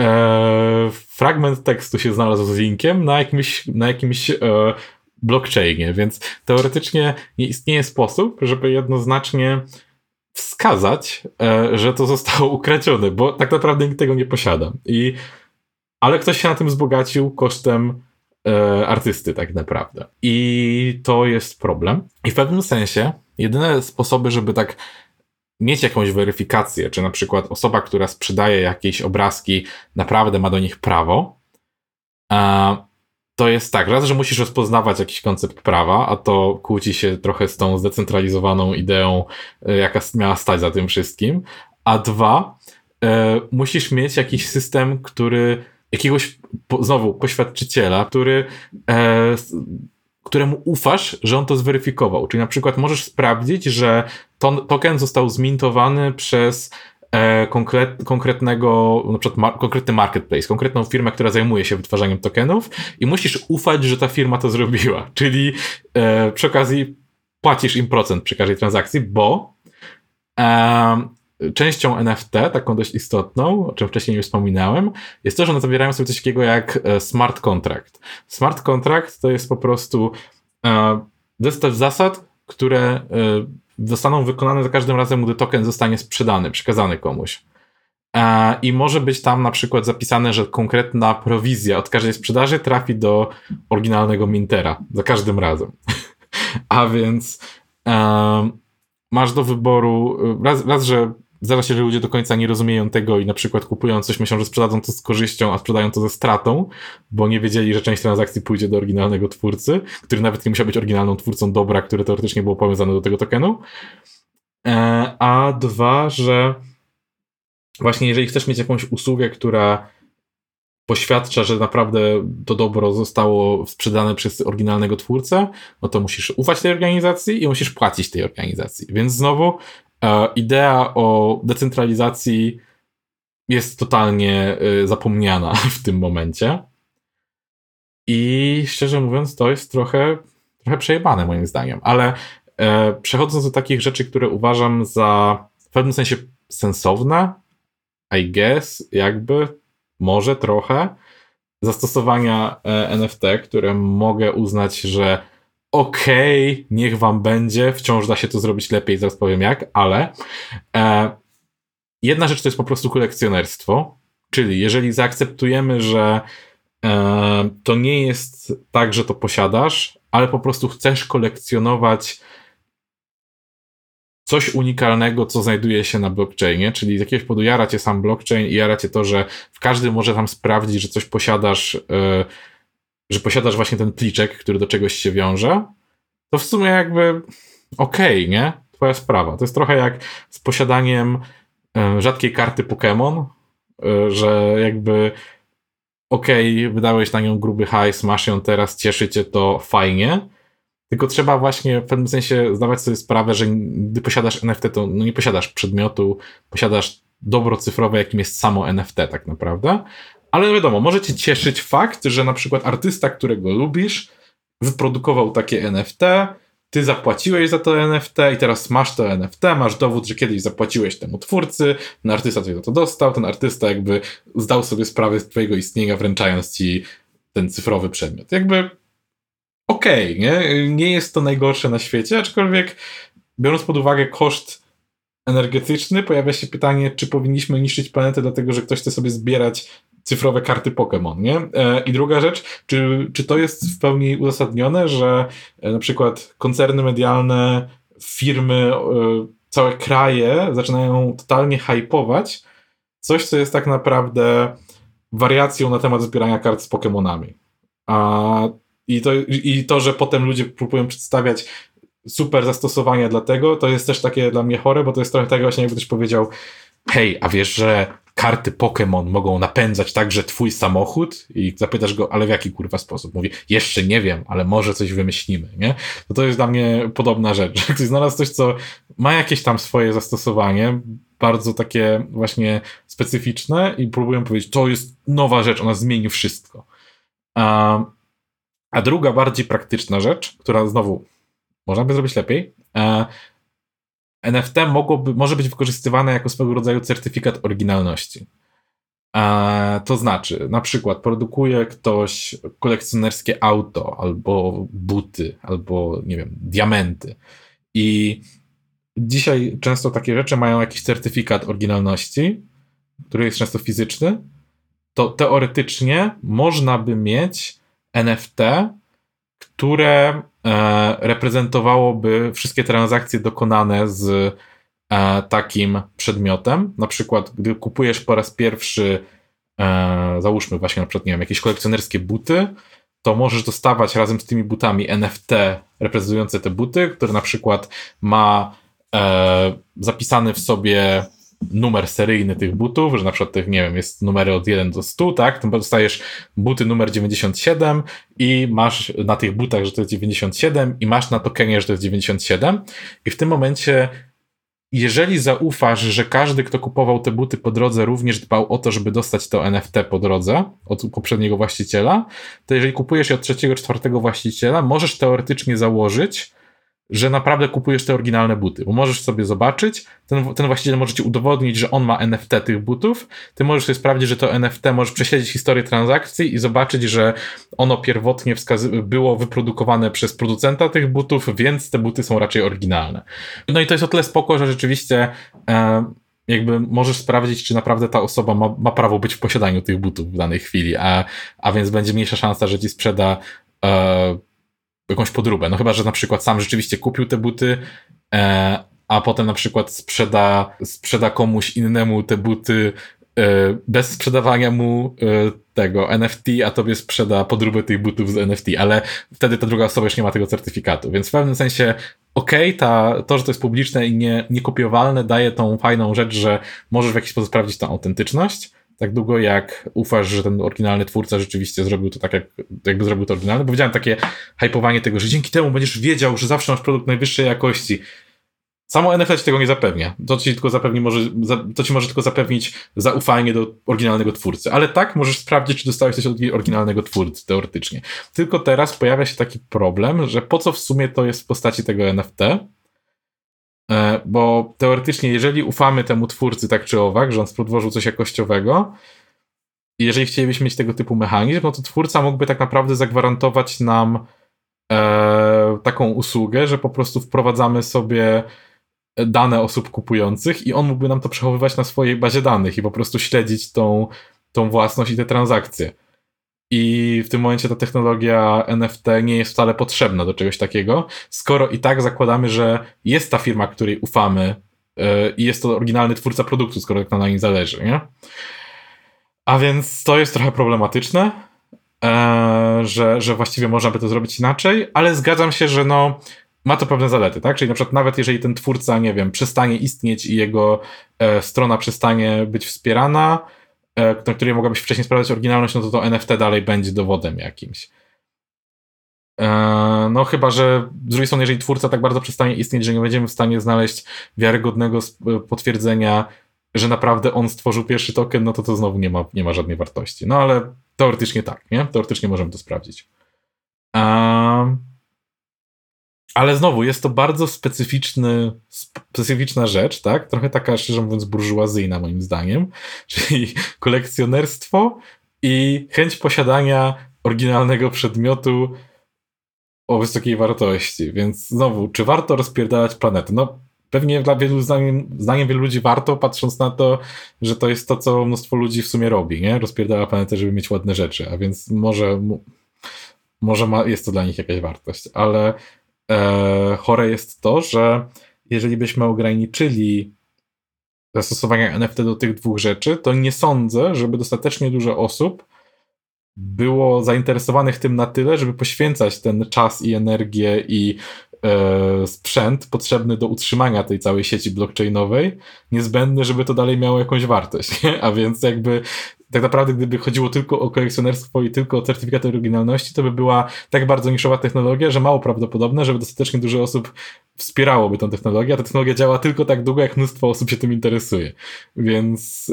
E, fragment tekstu się znalazł z linkiem na jakimś, na jakimś e, blockchainie, więc teoretycznie nie istnieje sposób, żeby jednoznacznie wskazać, e, że to zostało ukradzione, bo tak naprawdę nikt tego nie posiada. I, ale ktoś się na tym wzbogacił kosztem e, artysty, tak naprawdę. I to jest problem. I w pewnym sensie jedyne sposoby, żeby tak mieć jakąś weryfikację, czy na przykład osoba, która sprzedaje jakieś obrazki, naprawdę ma do nich prawo, to jest tak, raz, że musisz rozpoznawać jakiś koncept prawa, a to kłóci się trochę z tą zdecentralizowaną ideą, e, jaka miała stać za tym wszystkim, a dwa, e, musisz mieć jakiś system, który jakiegoś, znowu, poświadczyciela, który e, któremu ufasz, że on to zweryfikował. Czyli na przykład możesz sprawdzić, że ton, token został zmintowany przez e, konkret, konkretnego, na przykład konkretny marketplace, konkretną firmę, która zajmuje się wytwarzaniem tokenów i musisz ufać, że ta firma to zrobiła. Czyli e, przy okazji płacisz im procent przy każdej transakcji, bo e, częścią NFT, taką dość istotną, o czym wcześniej już wspominałem, jest to, że one zawierają sobie coś takiego jak e, smart contract. Smart contract to jest po prostu e, zestaw zasad, które e, zostaną wykonane za każdym razem, gdy token zostanie sprzedany, przekazany komuś. I może być tam na przykład zapisane, że konkretna prowizja od każdej sprzedaży trafi do oryginalnego mintera za każdym razem. A więc masz do wyboru, raz, raz, że zdarza się, że ludzie do końca nie rozumieją tego i na przykład kupują coś, myślą, że sprzedadzą to z korzyścią, a sprzedają to ze stratą, bo nie wiedzieli, że część transakcji pójdzie do oryginalnego twórcy, który nawet nie musiał być oryginalną twórcą dobra, które teoretycznie było powiązane do tego tokenu. E, a dwa, że właśnie jeżeli chcesz mieć jakąś usługę, która poświadcza, że naprawdę to dobro zostało sprzedane przez oryginalnego twórcę, no to musisz ufać tej organizacji i musisz płacić tej organizacji. Więc znowu idea o decentralizacji jest totalnie e, zapomniana w tym momencie. I szczerze mówiąc, to jest trochę, trochę przejebane moim zdaniem. Ale e, przechodząc do takich rzeczy, które uważam za w pewnym sensie sensowne, I guess, jakby, może trochę, zastosowania e, NFT, które mogę uznać, że okej, okay, niech wam będzie, wciąż da się to zrobić lepiej, zaraz powiem jak, ale e, jedna rzecz to jest po prostu kolekcjonerstwo, czyli jeżeli zaakceptujemy, że e, to nie jest tak, że to posiadasz, ale po prostu chcesz kolekcjonować coś unikalnego, co znajduje się na blockchainie, czyli z jakiegoś powodu jara cię sam blockchain i jara cię to, że w każdy może tam sprawdzić, że coś posiadasz e, że posiadasz właśnie ten pliczek, który do czegoś się wiąże, to w sumie jakby okej, okay, nie? Twoja sprawa. To jest trochę jak z posiadaniem e, rzadkiej karty Pokémon, e, że jakby okej, okay, wydałeś na nią gruby hajs, masz ją teraz, cieszy cię to fajnie, tylko trzeba właśnie w pewnym sensie zdawać sobie sprawę, że gdy posiadasz NFT, to no nie posiadasz przedmiotu, posiadasz dobro cyfrowe, jakim jest samo NFT tak naprawdę, ale wiadomo, może cię cieszyć fakt, że na przykład artysta, którego lubisz, wyprodukował takie NFT, ty zapłaciłeś za to NFT i teraz masz to NFT, masz dowód, że kiedyś zapłaciłeś temu twórcy, ten artysta coś za to dostał, ten artysta jakby zdał sobie sprawę z twojego istnienia, wręczając ci ten cyfrowy przedmiot. Jakby okej, okay, nie? Nie jest to najgorsze na świecie, aczkolwiek biorąc pod uwagę koszt energetyczny, pojawia się pytanie, czy powinniśmy niszczyć planetę dlatego, że ktoś chce sobie zbierać cyfrowe karty Pokémon, nie? E, I druga rzecz, czy, czy to jest w pełni uzasadnione, że e, na przykład koncerny medialne, firmy, e, całe kraje zaczynają totalnie hypować coś, co jest tak naprawdę wariacją na temat zbierania kart z Pokémonami. A, i, to, I to, że potem ludzie próbują przedstawiać super zastosowania dla tego, to jest też takie dla mnie chore, bo to jest trochę tak właśnie jakby ktoś powiedział hej, a wiesz, że karty Pokémon mogą napędzać także twój samochód i zapytasz go, ale w jaki kurwa sposób? Mówi, jeszcze nie wiem, ale może coś wymyślimy, nie? To to jest dla mnie podobna rzecz. Że ktoś znalazł coś, co ma jakieś tam swoje zastosowanie, bardzo takie właśnie specyficzne i próbują powiedzieć, to jest nowa rzecz, ona zmieni wszystko. A, a druga, bardziej praktyczna rzecz, która znowu można by zrobić lepiej, e, NFT mogłoby, może być wykorzystywane jako swego rodzaju certyfikat oryginalności. E, to znaczy, na przykład produkuje ktoś kolekcjonerskie auto, albo buty, albo nie wiem, diamenty. I dzisiaj często takie rzeczy mają jakiś certyfikat oryginalności, który jest często fizyczny. To teoretycznie można by mieć NFT, które reprezentowałoby wszystkie transakcje dokonane z e, takim przedmiotem. Na przykład, gdy kupujesz po raz pierwszy, e, załóżmy właśnie na przykład, nie wiem, jakieś kolekcjonerskie buty, to możesz dostawać razem z tymi butami NFT reprezentujące te buty, które na przykład ma e, zapisany w sobie numer seryjny tych butów, że na przykład tych, nie wiem, jest numery od 1 do 100, tak? To dostajesz buty numer 97 i masz na tych butach, że to jest 97 i masz na tokenie, że to jest 97 i w tym momencie jeżeli zaufasz, że każdy, kto kupował te buty po drodze, również dbał o to, żeby dostać to NFT po drodze od poprzedniego właściciela, to jeżeli kupujesz je od trzeciego, czwartego właściciela, możesz teoretycznie założyć, że naprawdę kupujesz te oryginalne buty, bo możesz sobie zobaczyć, ten, ten właściciel może ci udowodnić, że on ma NFT tych butów, ty możesz sobie sprawdzić, że to NFT, możesz prześledzić historię transakcji i zobaczyć, że ono pierwotnie było wyprodukowane przez producenta tych butów, więc te buty są raczej oryginalne. No i to jest o tyle spoko, że rzeczywiście e, jakby możesz sprawdzić, czy naprawdę ta osoba ma, ma prawo być w posiadaniu tych butów w danej chwili, a, a więc będzie mniejsza szansa, że ci sprzeda e, jakąś podróbę. No chyba, że na przykład sam rzeczywiście kupił te buty, e, a potem na przykład sprzeda, sprzeda komuś innemu te buty e, bez sprzedawania mu e, tego NFT, a tobie sprzeda podróbę tych butów z NFT, ale wtedy ta druga osoba już nie ma tego certyfikatu. Więc w pewnym sensie okej, okay, to, że to jest publiczne i nie, niekopiowalne daje tą fajną rzecz, że możesz w jakiś sposób sprawdzić tą autentyczność, tak długo jak ufasz, że ten oryginalny twórca rzeczywiście zrobił to tak, jak, jakby zrobił to oryginalne. Bo widziałem takie hypowanie tego, że dzięki temu będziesz wiedział, że zawsze masz produkt najwyższej jakości. Samo NFT ci tego nie zapewnia. To ci tylko zapewni może, to ci może tylko zapewnić zaufanie do oryginalnego twórcy. Ale tak możesz sprawdzić, czy dostałeś coś od oryginalnego twórcy, teoretycznie. Tylko teraz pojawia się taki problem, że po co w sumie to jest w postaci tego NFT, bo teoretycznie, jeżeli ufamy temu twórcy tak czy owak, że on stworzył coś jakościowego, jeżeli chcielibyśmy mieć tego typu mechanizm, no to twórca mógłby tak naprawdę zagwarantować nam e, taką usługę, że po prostu wprowadzamy sobie dane osób kupujących i on mógłby nam to przechowywać na swojej bazie danych i po prostu śledzić tą, tą własność i te transakcje. I w tym momencie ta technologia NFT nie jest wcale potrzebna do czegoś takiego, skoro i tak zakładamy, że jest ta firma, której ufamy yy, i jest to oryginalny twórca produktu, skoro tak na nim zależy, nie? A więc to jest trochę problematyczne, e, że, że właściwie można by to zrobić inaczej, ale zgadzam się, że no, ma to pewne zalety, tak? Czyli na przykład nawet jeżeli ten twórca, nie wiem, przestanie istnieć i jego e, strona przestanie być wspierana, E, na której mogłabyś wcześniej sprawdzać oryginalność, no to to NFT dalej będzie dowodem jakimś. E, no chyba, że z drugiej strony, jeżeli twórca tak bardzo przestanie istnieć, że nie będziemy w stanie znaleźć wiarygodnego e, potwierdzenia, że naprawdę on stworzył pierwszy token, no to to znowu nie ma, nie ma żadnej wartości. No ale teoretycznie tak, nie? Teoretycznie możemy to sprawdzić. Um, ale znowu, jest to bardzo specyficzny, specyficzna rzecz, tak? Trochę taka, szczerze mówiąc, burżuazyjna moim zdaniem. Czyli kolekcjonerstwo i chęć posiadania oryginalnego przedmiotu o wysokiej wartości. Więc znowu, czy warto rozpierdalać planetę? No, pewnie dla wielu zdaniem, zdaniem wielu ludzi warto, patrząc na to, że to jest to, co mnóstwo ludzi w sumie robi, nie? Rozpierdala planetę, żeby mieć ładne rzeczy, a więc może, może ma, jest to dla nich jakaś wartość, ale e, chore jest to, że jeżeli byśmy ograniczyli zastosowania NFT do tych dwóch rzeczy, to nie sądzę, żeby dostatecznie dużo osób było zainteresowanych tym na tyle, żeby poświęcać ten czas i energię i e, sprzęt potrzebny do utrzymania tej całej sieci blockchainowej, niezbędny, żeby to dalej miało jakąś wartość. Nie? A więc jakby tak naprawdę gdyby chodziło tylko o kolekcjonerstwo i tylko o certyfikat oryginalności, to by była tak bardzo niszowa technologia, że mało prawdopodobne, żeby dostatecznie dużo osób wspierałoby tę technologię, a ta technologia działa tylko tak długo, jak mnóstwo osób się tym interesuje. Więc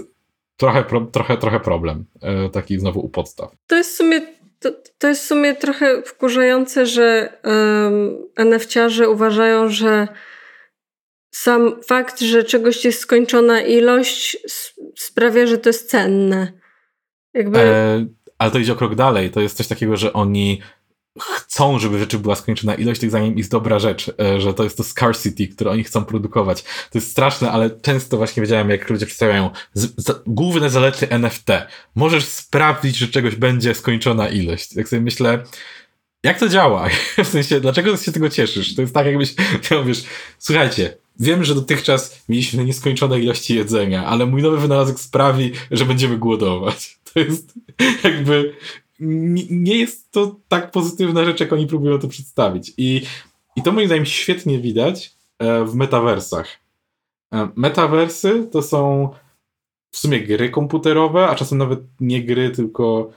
trochę, trochę, trochę problem e, taki znowu u podstaw. To jest w sumie to, to jest w sumie trochę wkurzające, że um, NFT-ciarze uważają, że sam fakt, że czegoś jest skończona ilość sprawia, że to jest cenne. Jakby... E, ale to idzie o krok dalej. To jest coś takiego, że oni chcą, żeby rzeczy była skończona ilość, tych zanim jest dobra rzecz, e, że to jest to scarcity, które oni chcą produkować. To jest straszne, ale często właśnie wiedziałem, jak ludzie przedstawiają z, z, główne zalety NFT. Możesz sprawdzić, że czegoś będzie skończona ilość. Jak sobie myślę, jak to działa? W sensie, dlaczego się tego cieszysz? To jest tak, jakbyś miał, wiesz, słuchajcie, wiem, że dotychczas mieliśmy nieskończone ilości jedzenia, ale mój nowy wynalazek sprawi, że będziemy głodować. To jest jakby nie jest to tak pozytywna rzecz, jak oni próbują to przedstawić. I, i to moim zdaniem świetnie widać e, w metaversach. E, metaversy to są w sumie gry komputerowe, a czasem nawet nie gry, tylko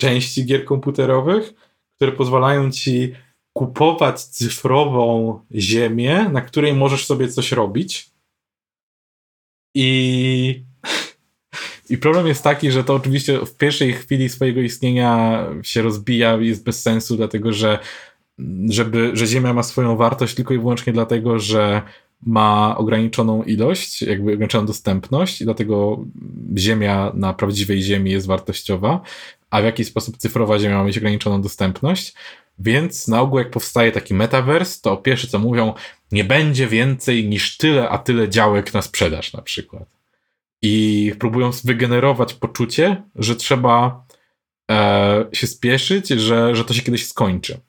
części gier komputerowych, które pozwalają ci kupować cyfrową ziemię, na której możesz sobie coś robić. I i problem jest taki, że to oczywiście w pierwszej chwili swojego istnienia się rozbija, jest bez sensu, dlatego że żeby, że Ziemia ma swoją wartość tylko i wyłącznie dlatego, że ma ograniczoną ilość, jakby ograniczoną dostępność i dlatego Ziemia na prawdziwej Ziemi jest wartościowa, a w jaki sposób cyfrowa Ziemia ma mieć ograniczoną dostępność. Więc na ogół jak powstaje taki metavers, to pierwsze co mówią, nie będzie więcej niż tyle, a tyle działek na sprzedaż na przykład i próbują wygenerować poczucie, że trzeba e, się spieszyć, że, że to się kiedyś skończy.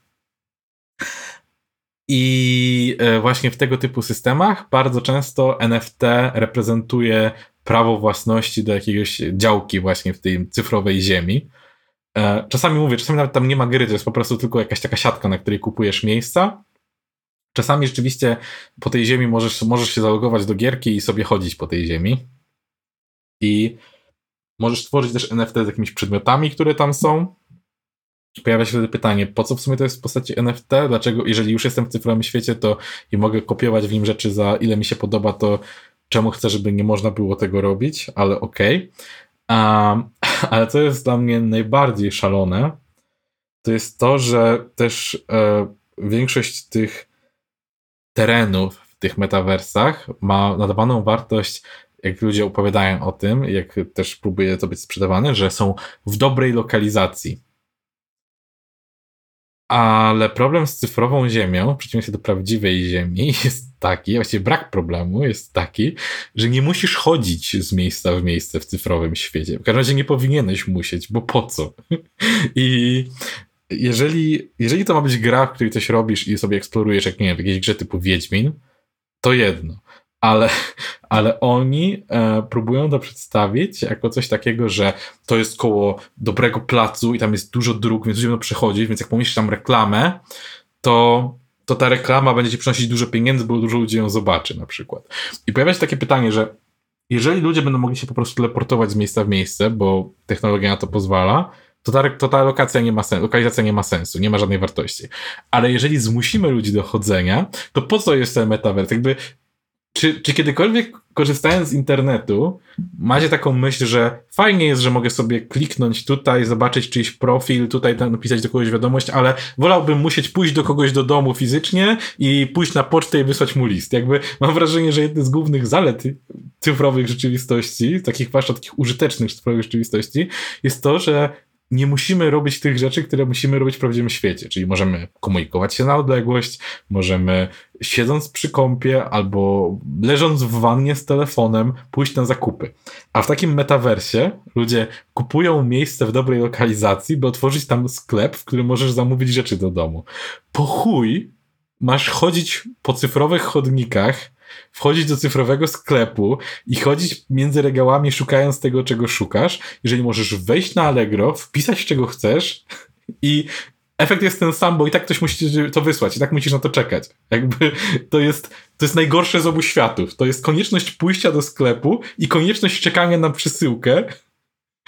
I e, właśnie w tego typu systemach bardzo często NFT reprezentuje prawo własności do jakiegoś działki właśnie w tej cyfrowej ziemi. E, czasami mówię, czasami nawet tam nie ma gry, to jest po prostu tylko jakaś taka siatka, na której kupujesz miejsca. Czasami rzeczywiście po tej ziemi możesz, możesz się zalogować do gierki i sobie chodzić po tej ziemi. I możesz tworzyć też NFT z jakimiś przedmiotami, które tam są. Pojawia się wtedy pytanie, po co w sumie to jest w postaci NFT? Dlaczego, jeżeli już jestem w cyfrowym świecie, to i mogę kopiować w nim rzeczy za ile mi się podoba, to czemu chcę, żeby nie można było tego robić? Ale okej. Okay. Um, ale co jest dla mnie najbardziej szalone, to jest to, że też e, większość tych terenów w tych metaversach ma nadawaną wartość jak ludzie opowiadają o tym, jak też próbuje to być sprzedawane, że są w dobrej lokalizacji. Ale problem z cyfrową ziemią, w przeciwieństwie do prawdziwej ziemi, jest taki, właściwie brak problemu jest taki, że nie musisz chodzić z miejsca w miejsce w cyfrowym świecie. W każdym razie nie powinieneś musieć, bo po co? I jeżeli, jeżeli to ma być gra, w której coś robisz i sobie eksplorujesz, jak nie wiem, w jakiejś grze typu Wiedźmin, to jedno ale, ale oni e, próbują to przedstawić jako coś takiego, że to jest koło dobrego placu i tam jest dużo dróg, więc ludzie będą przechodzić, więc jak pomieścisz tam reklamę, to, to ta reklama będzie ci przynosić dużo pieniędzy, bo dużo ludzi ją zobaczy na przykład. I pojawia się takie pytanie, że jeżeli ludzie będą mogli się po prostu teleportować z miejsca w miejsce, bo technologia na to pozwala, to ta, to ta lokacja nie ma sensu, lokalizacja nie ma sensu, nie ma żadnej wartości. Ale jeżeli zmusimy ludzi do chodzenia, to po co jest ten metavers? Jakby czy, czy kiedykolwiek korzystając z internetu, macie taką myśl, że fajnie jest, że mogę sobie kliknąć tutaj, zobaczyć czyjś profil, tutaj tam napisać do kogoś wiadomość, ale wolałbym musieć pójść do kogoś do domu fizycznie i pójść na pocztę i wysłać mu list. Jakby mam wrażenie, że jedny z głównych zalet cyfrowych rzeczywistości, takich zwłaszcza takich użytecznych cyfrowych rzeczywistości, jest to, że nie musimy robić tych rzeczy, które musimy robić w prawdziwym świecie. Czyli możemy komunikować się na odległość, możemy siedząc przy kąpie albo leżąc w wannie z telefonem pójść na zakupy. A w takim metaversie ludzie kupują miejsce w dobrej lokalizacji, by otworzyć tam sklep, w którym możesz zamówić rzeczy do domu. Po chuj masz chodzić po cyfrowych chodnikach wchodzić do cyfrowego sklepu i chodzić między regałami szukając tego, czego szukasz, jeżeli możesz wejść na Allegro, wpisać czego chcesz i efekt jest ten sam, bo i tak ktoś musi to wysłać, i tak musisz na to czekać. Jakby to jest, to jest najgorsze z obu światów. To jest konieczność pójścia do sklepu i konieczność czekania na przesyłkę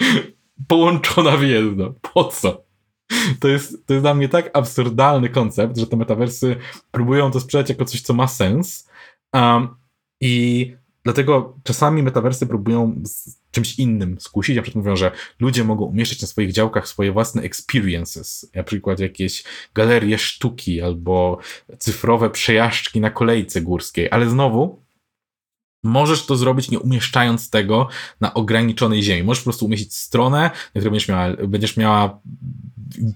połączona w jedno. Po co? To jest, to jest dla mnie tak absurdalny koncept, że te metaversy próbują to sprzedać jako coś, co ma sens. Um, I dlatego czasami metaversy próbują z czymś innym skusić. Na przykład mówią, że ludzie mogą umieszczać na swoich działkach swoje własne experiences, na przykład jakieś galerie sztuki albo cyfrowe przejażdżki na kolejce górskiej, ale znowu Możesz to zrobić nie umieszczając tego na ograniczonej ziemi. Możesz po prostu umieścić stronę, na której będziesz miała, będziesz miała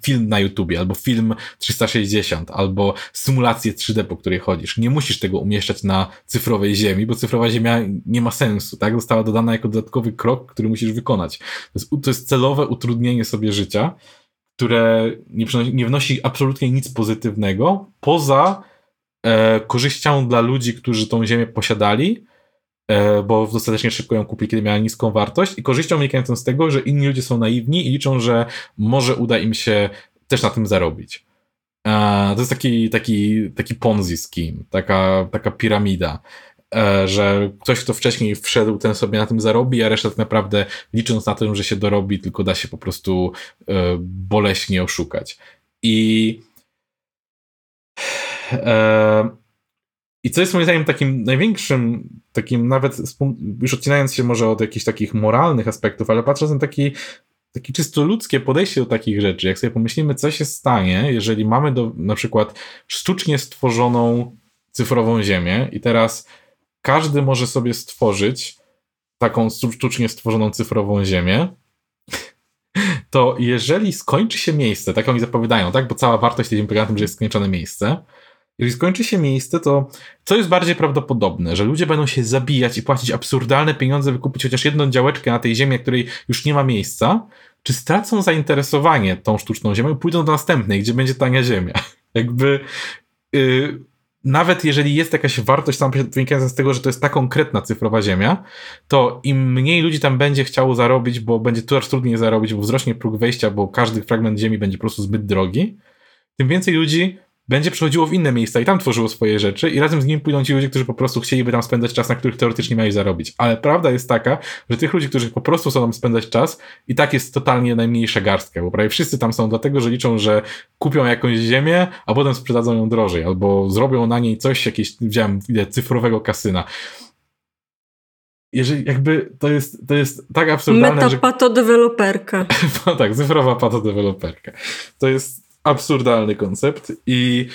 film na YouTubie, albo film 360, albo symulację 3D, po której chodzisz. Nie musisz tego umieszczać na cyfrowej ziemi, bo cyfrowa ziemia nie ma sensu, tak? Została dodana jako dodatkowy krok, który musisz wykonać. To jest, to jest celowe utrudnienie sobie życia, które nie, nie wnosi absolutnie nic pozytywnego, poza e, korzyścią dla ludzi, którzy tą ziemię posiadali, bo dostatecznie szybko ją kupili, kiedy miała niską wartość i korzyścią wynikającą z tego, że inni ludzie są naiwni i liczą, że może uda im się też na tym zarobić. E, to jest taki, taki, taki ponzi scheme, taka, taka piramida, e, że ktoś, kto wcześniej wszedł, ten sobie na tym zarobi, a reszta tak naprawdę licząc na tym, że się dorobi, tylko da się po prostu boleśnie oszukać. I i co jest moim zdaniem takim największym, takim nawet, już odcinając się może od jakichś takich moralnych aspektów, ale patrząc na taki, taki czysto ludzkie podejście do takich rzeczy, jak sobie pomyślimy, co się stanie, jeżeli mamy do, na przykład sztucznie stworzoną cyfrową ziemię i teraz każdy może sobie stworzyć taką sztucznie stworzoną cyfrową ziemię, to jeżeli skończy się miejsce, tak oni zapowiadają, tak, bo cała wartość tej ziemi polega na tym, że jest skończone miejsce, jeżeli skończy się miejsce, to co jest bardziej prawdopodobne, że ludzie będą się zabijać i płacić absurdalne pieniądze, wykupić chociaż jedną działeczkę na tej ziemi, której już nie ma miejsca, czy stracą zainteresowanie tą sztuczną ziemią i pójdą do następnej, gdzie będzie tania ziemia. Jakby yy, nawet jeżeli jest jakaś wartość sama wynikająca z tego, że to jest ta konkretna cyfrowa ziemia, to im mniej ludzi tam będzie chciało zarobić, bo będzie coraz trudniej zarobić, bo wzrośnie próg wejścia, bo każdy fragment ziemi będzie po prostu zbyt drogi, tym więcej ludzi będzie przechodziło w inne miejsca i tam tworzyło swoje rzeczy i razem z nim pójdą ci ludzie, którzy po prostu chcieliby tam spędzać czas, na których teoretycznie mieli zarobić. Ale prawda jest taka, że tych ludzi, którzy po prostu chcą tam spędzać czas i tak jest totalnie najmniejsza garstka, bo prawie wszyscy tam są dlatego, że liczą, że kupią jakąś ziemię, a potem sprzedadzą ją drożej, albo zrobią na niej coś, jakieś, widziałem, ile cyfrowego kasyna jeżeli jakby to jest, to jest tak absurdalne, Meta że... deweloperka. no tak, cyfrowa patodeweloperka. To jest absurdalny koncept i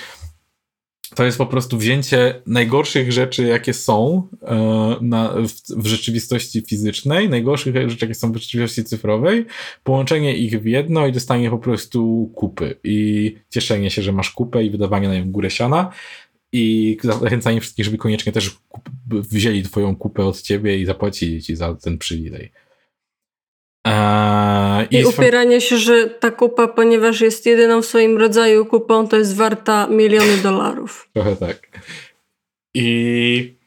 to jest po prostu wzięcie najgorszych rzeczy, jakie są e, na, w, w, rzeczywistości fizycznej, najgorszych rzeczy, jakie są w rzeczywistości cyfrowej, połączenie ich w jedno i dostanie po prostu kupy. I cieszenie się, że masz kupę i wydawanie na nią górę siana. I zachęcanie wszystkich, żeby koniecznie też wzięli twoją kupę od ciebie i zapłacili ci za ten przywilej. Eee, I, I upieranie się, że ta kupa, ponieważ jest jedyną w swoim rodzaju kupą, to jest warta miliony dolarów. Trochę tak. I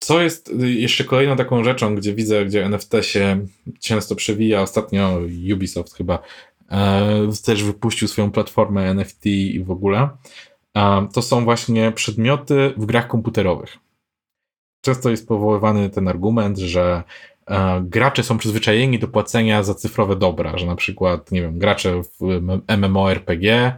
co jest jeszcze kolejną taką rzeczą, gdzie widzę, gdzie NFT się często przewija, ostatnio Ubisoft chyba e, też wypuścił swoją platformę NFT i w ogóle, e, to są właśnie przedmioty w grach komputerowych. Często jest powoływany ten argument, że gracze są przyzwyczajeni do płacenia za cyfrowe dobra, że na przykład, nie wiem, gracze w MMORPG E,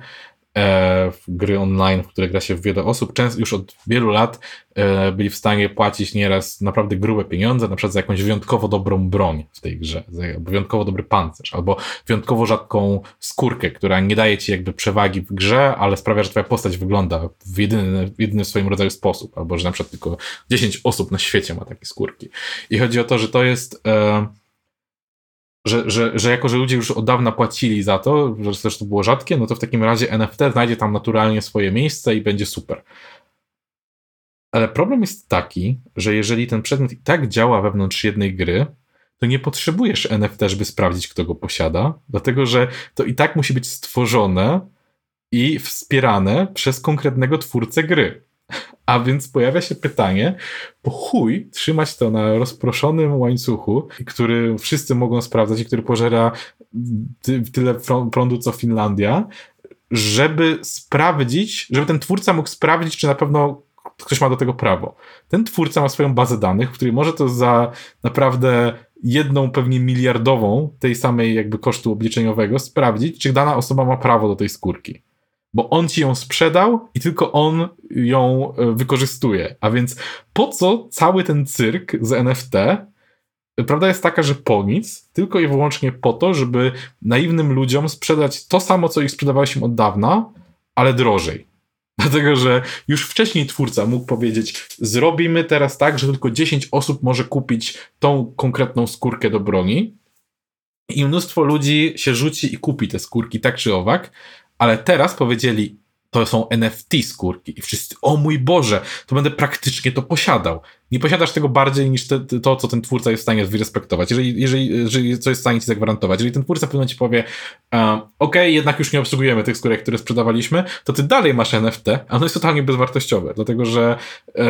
w gry online, w które gra się w wiele osób, często już od wielu lat e, byli w stanie płacić nieraz naprawdę grube pieniądze, na przykład za jakąś wyjątkowo dobrą broń w tej grze, za wyjątkowo dobry pancerz, albo wyjątkowo rzadką skórkę, która nie daje ci jakby przewagi w grze, ale sprawia, że twoja postać wygląda w jedyny, jedyny w swoim rodzaju sposób, albo że na przykład tylko 10 osób na świecie ma takie skórki. I chodzi o to, że to jest e, że, że, że jako, że ludzie już od dawna płacili za to, że to było rzadkie, no to w takim razie NFT znajdzie tam naturalnie swoje miejsce i będzie super. Ale problem jest taki, że jeżeli ten przedmiot i tak działa wewnątrz jednej gry, to nie potrzebujesz NFT, żeby sprawdzić, kto go posiada, dlatego że to i tak musi być stworzone i wspierane przez konkretnego twórcę gry. A więc pojawia się pytanie, po chuj trzymać to na rozproszonym łańcuchu, który wszyscy mogą sprawdzać i który pożera ty, tyle prądu co Finlandia, żeby sprawdzić, żeby ten twórca mógł sprawdzić, czy na pewno ktoś ma do tego prawo. Ten twórca ma swoją bazę danych, w której może to za naprawdę jedną pewnie miliardową tej samej jakby kosztu obliczeniowego sprawdzić, czy dana osoba ma prawo do tej skórki. Bo on ci ją sprzedał i tylko on ją e, wykorzystuje. A więc po co cały ten cyrk z NFT? Prawda jest taka, że po nic, tylko i wyłącznie po to, żeby naiwnym ludziom sprzedać to samo, co ich sprzedawałeś im od dawna, ale drożej. Dlatego, że już wcześniej twórca mógł powiedzieć: Zrobimy teraz tak, że tylko 10 osób może kupić tą konkretną skórkę do broni. I mnóstwo ludzi się rzuci i kupi te skórki, tak czy owak. Ale teraz powiedzieli: To są NFT skórki. I wszyscy: O mój Boże, to będę praktycznie to posiadał nie posiadasz tego bardziej niż te, to, co ten twórca jest w stanie wyrespektować. Jeżeli, jeżeli, jeżeli coś jest w stanie ci zagwarantować, jeżeli ten twórca w pewnym momencie powie, um, ok, jednak już nie obsługujemy tych skórek, które sprzedawaliśmy, to ty dalej masz NFT, a ono jest totalnie bezwartościowe, dlatego że e,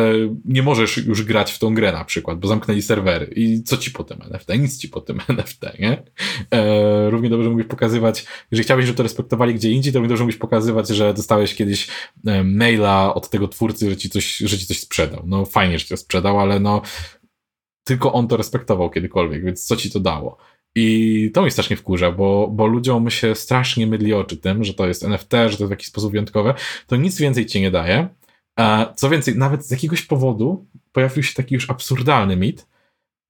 nie możesz już grać w tą grę na przykład, bo zamknęli serwery. I co ci potem NFT? Nic ci potem NFT, nie? E, równie dobrze mógłbyś pokazywać, jeżeli chciałbyś, żeby to respektowali gdzie indziej, to równie dobrze mógłbyś pokazywać, że dostałeś kiedyś e, maila od tego twórcy, że ci coś, że ci coś sprzedał. No fajnie, że ci to sprzedał, ale no tylko on to respektował kiedykolwiek, więc co ci to dało? I to mnie strasznie wkurza, bo, bo ludziom się strasznie mydli oczy tym, że to jest NFT, że to jest w jakiś sposób wyjątkowe. To nic więcej ci nie daje. Co więcej, nawet z jakiegoś powodu pojawił się taki już absurdalny mit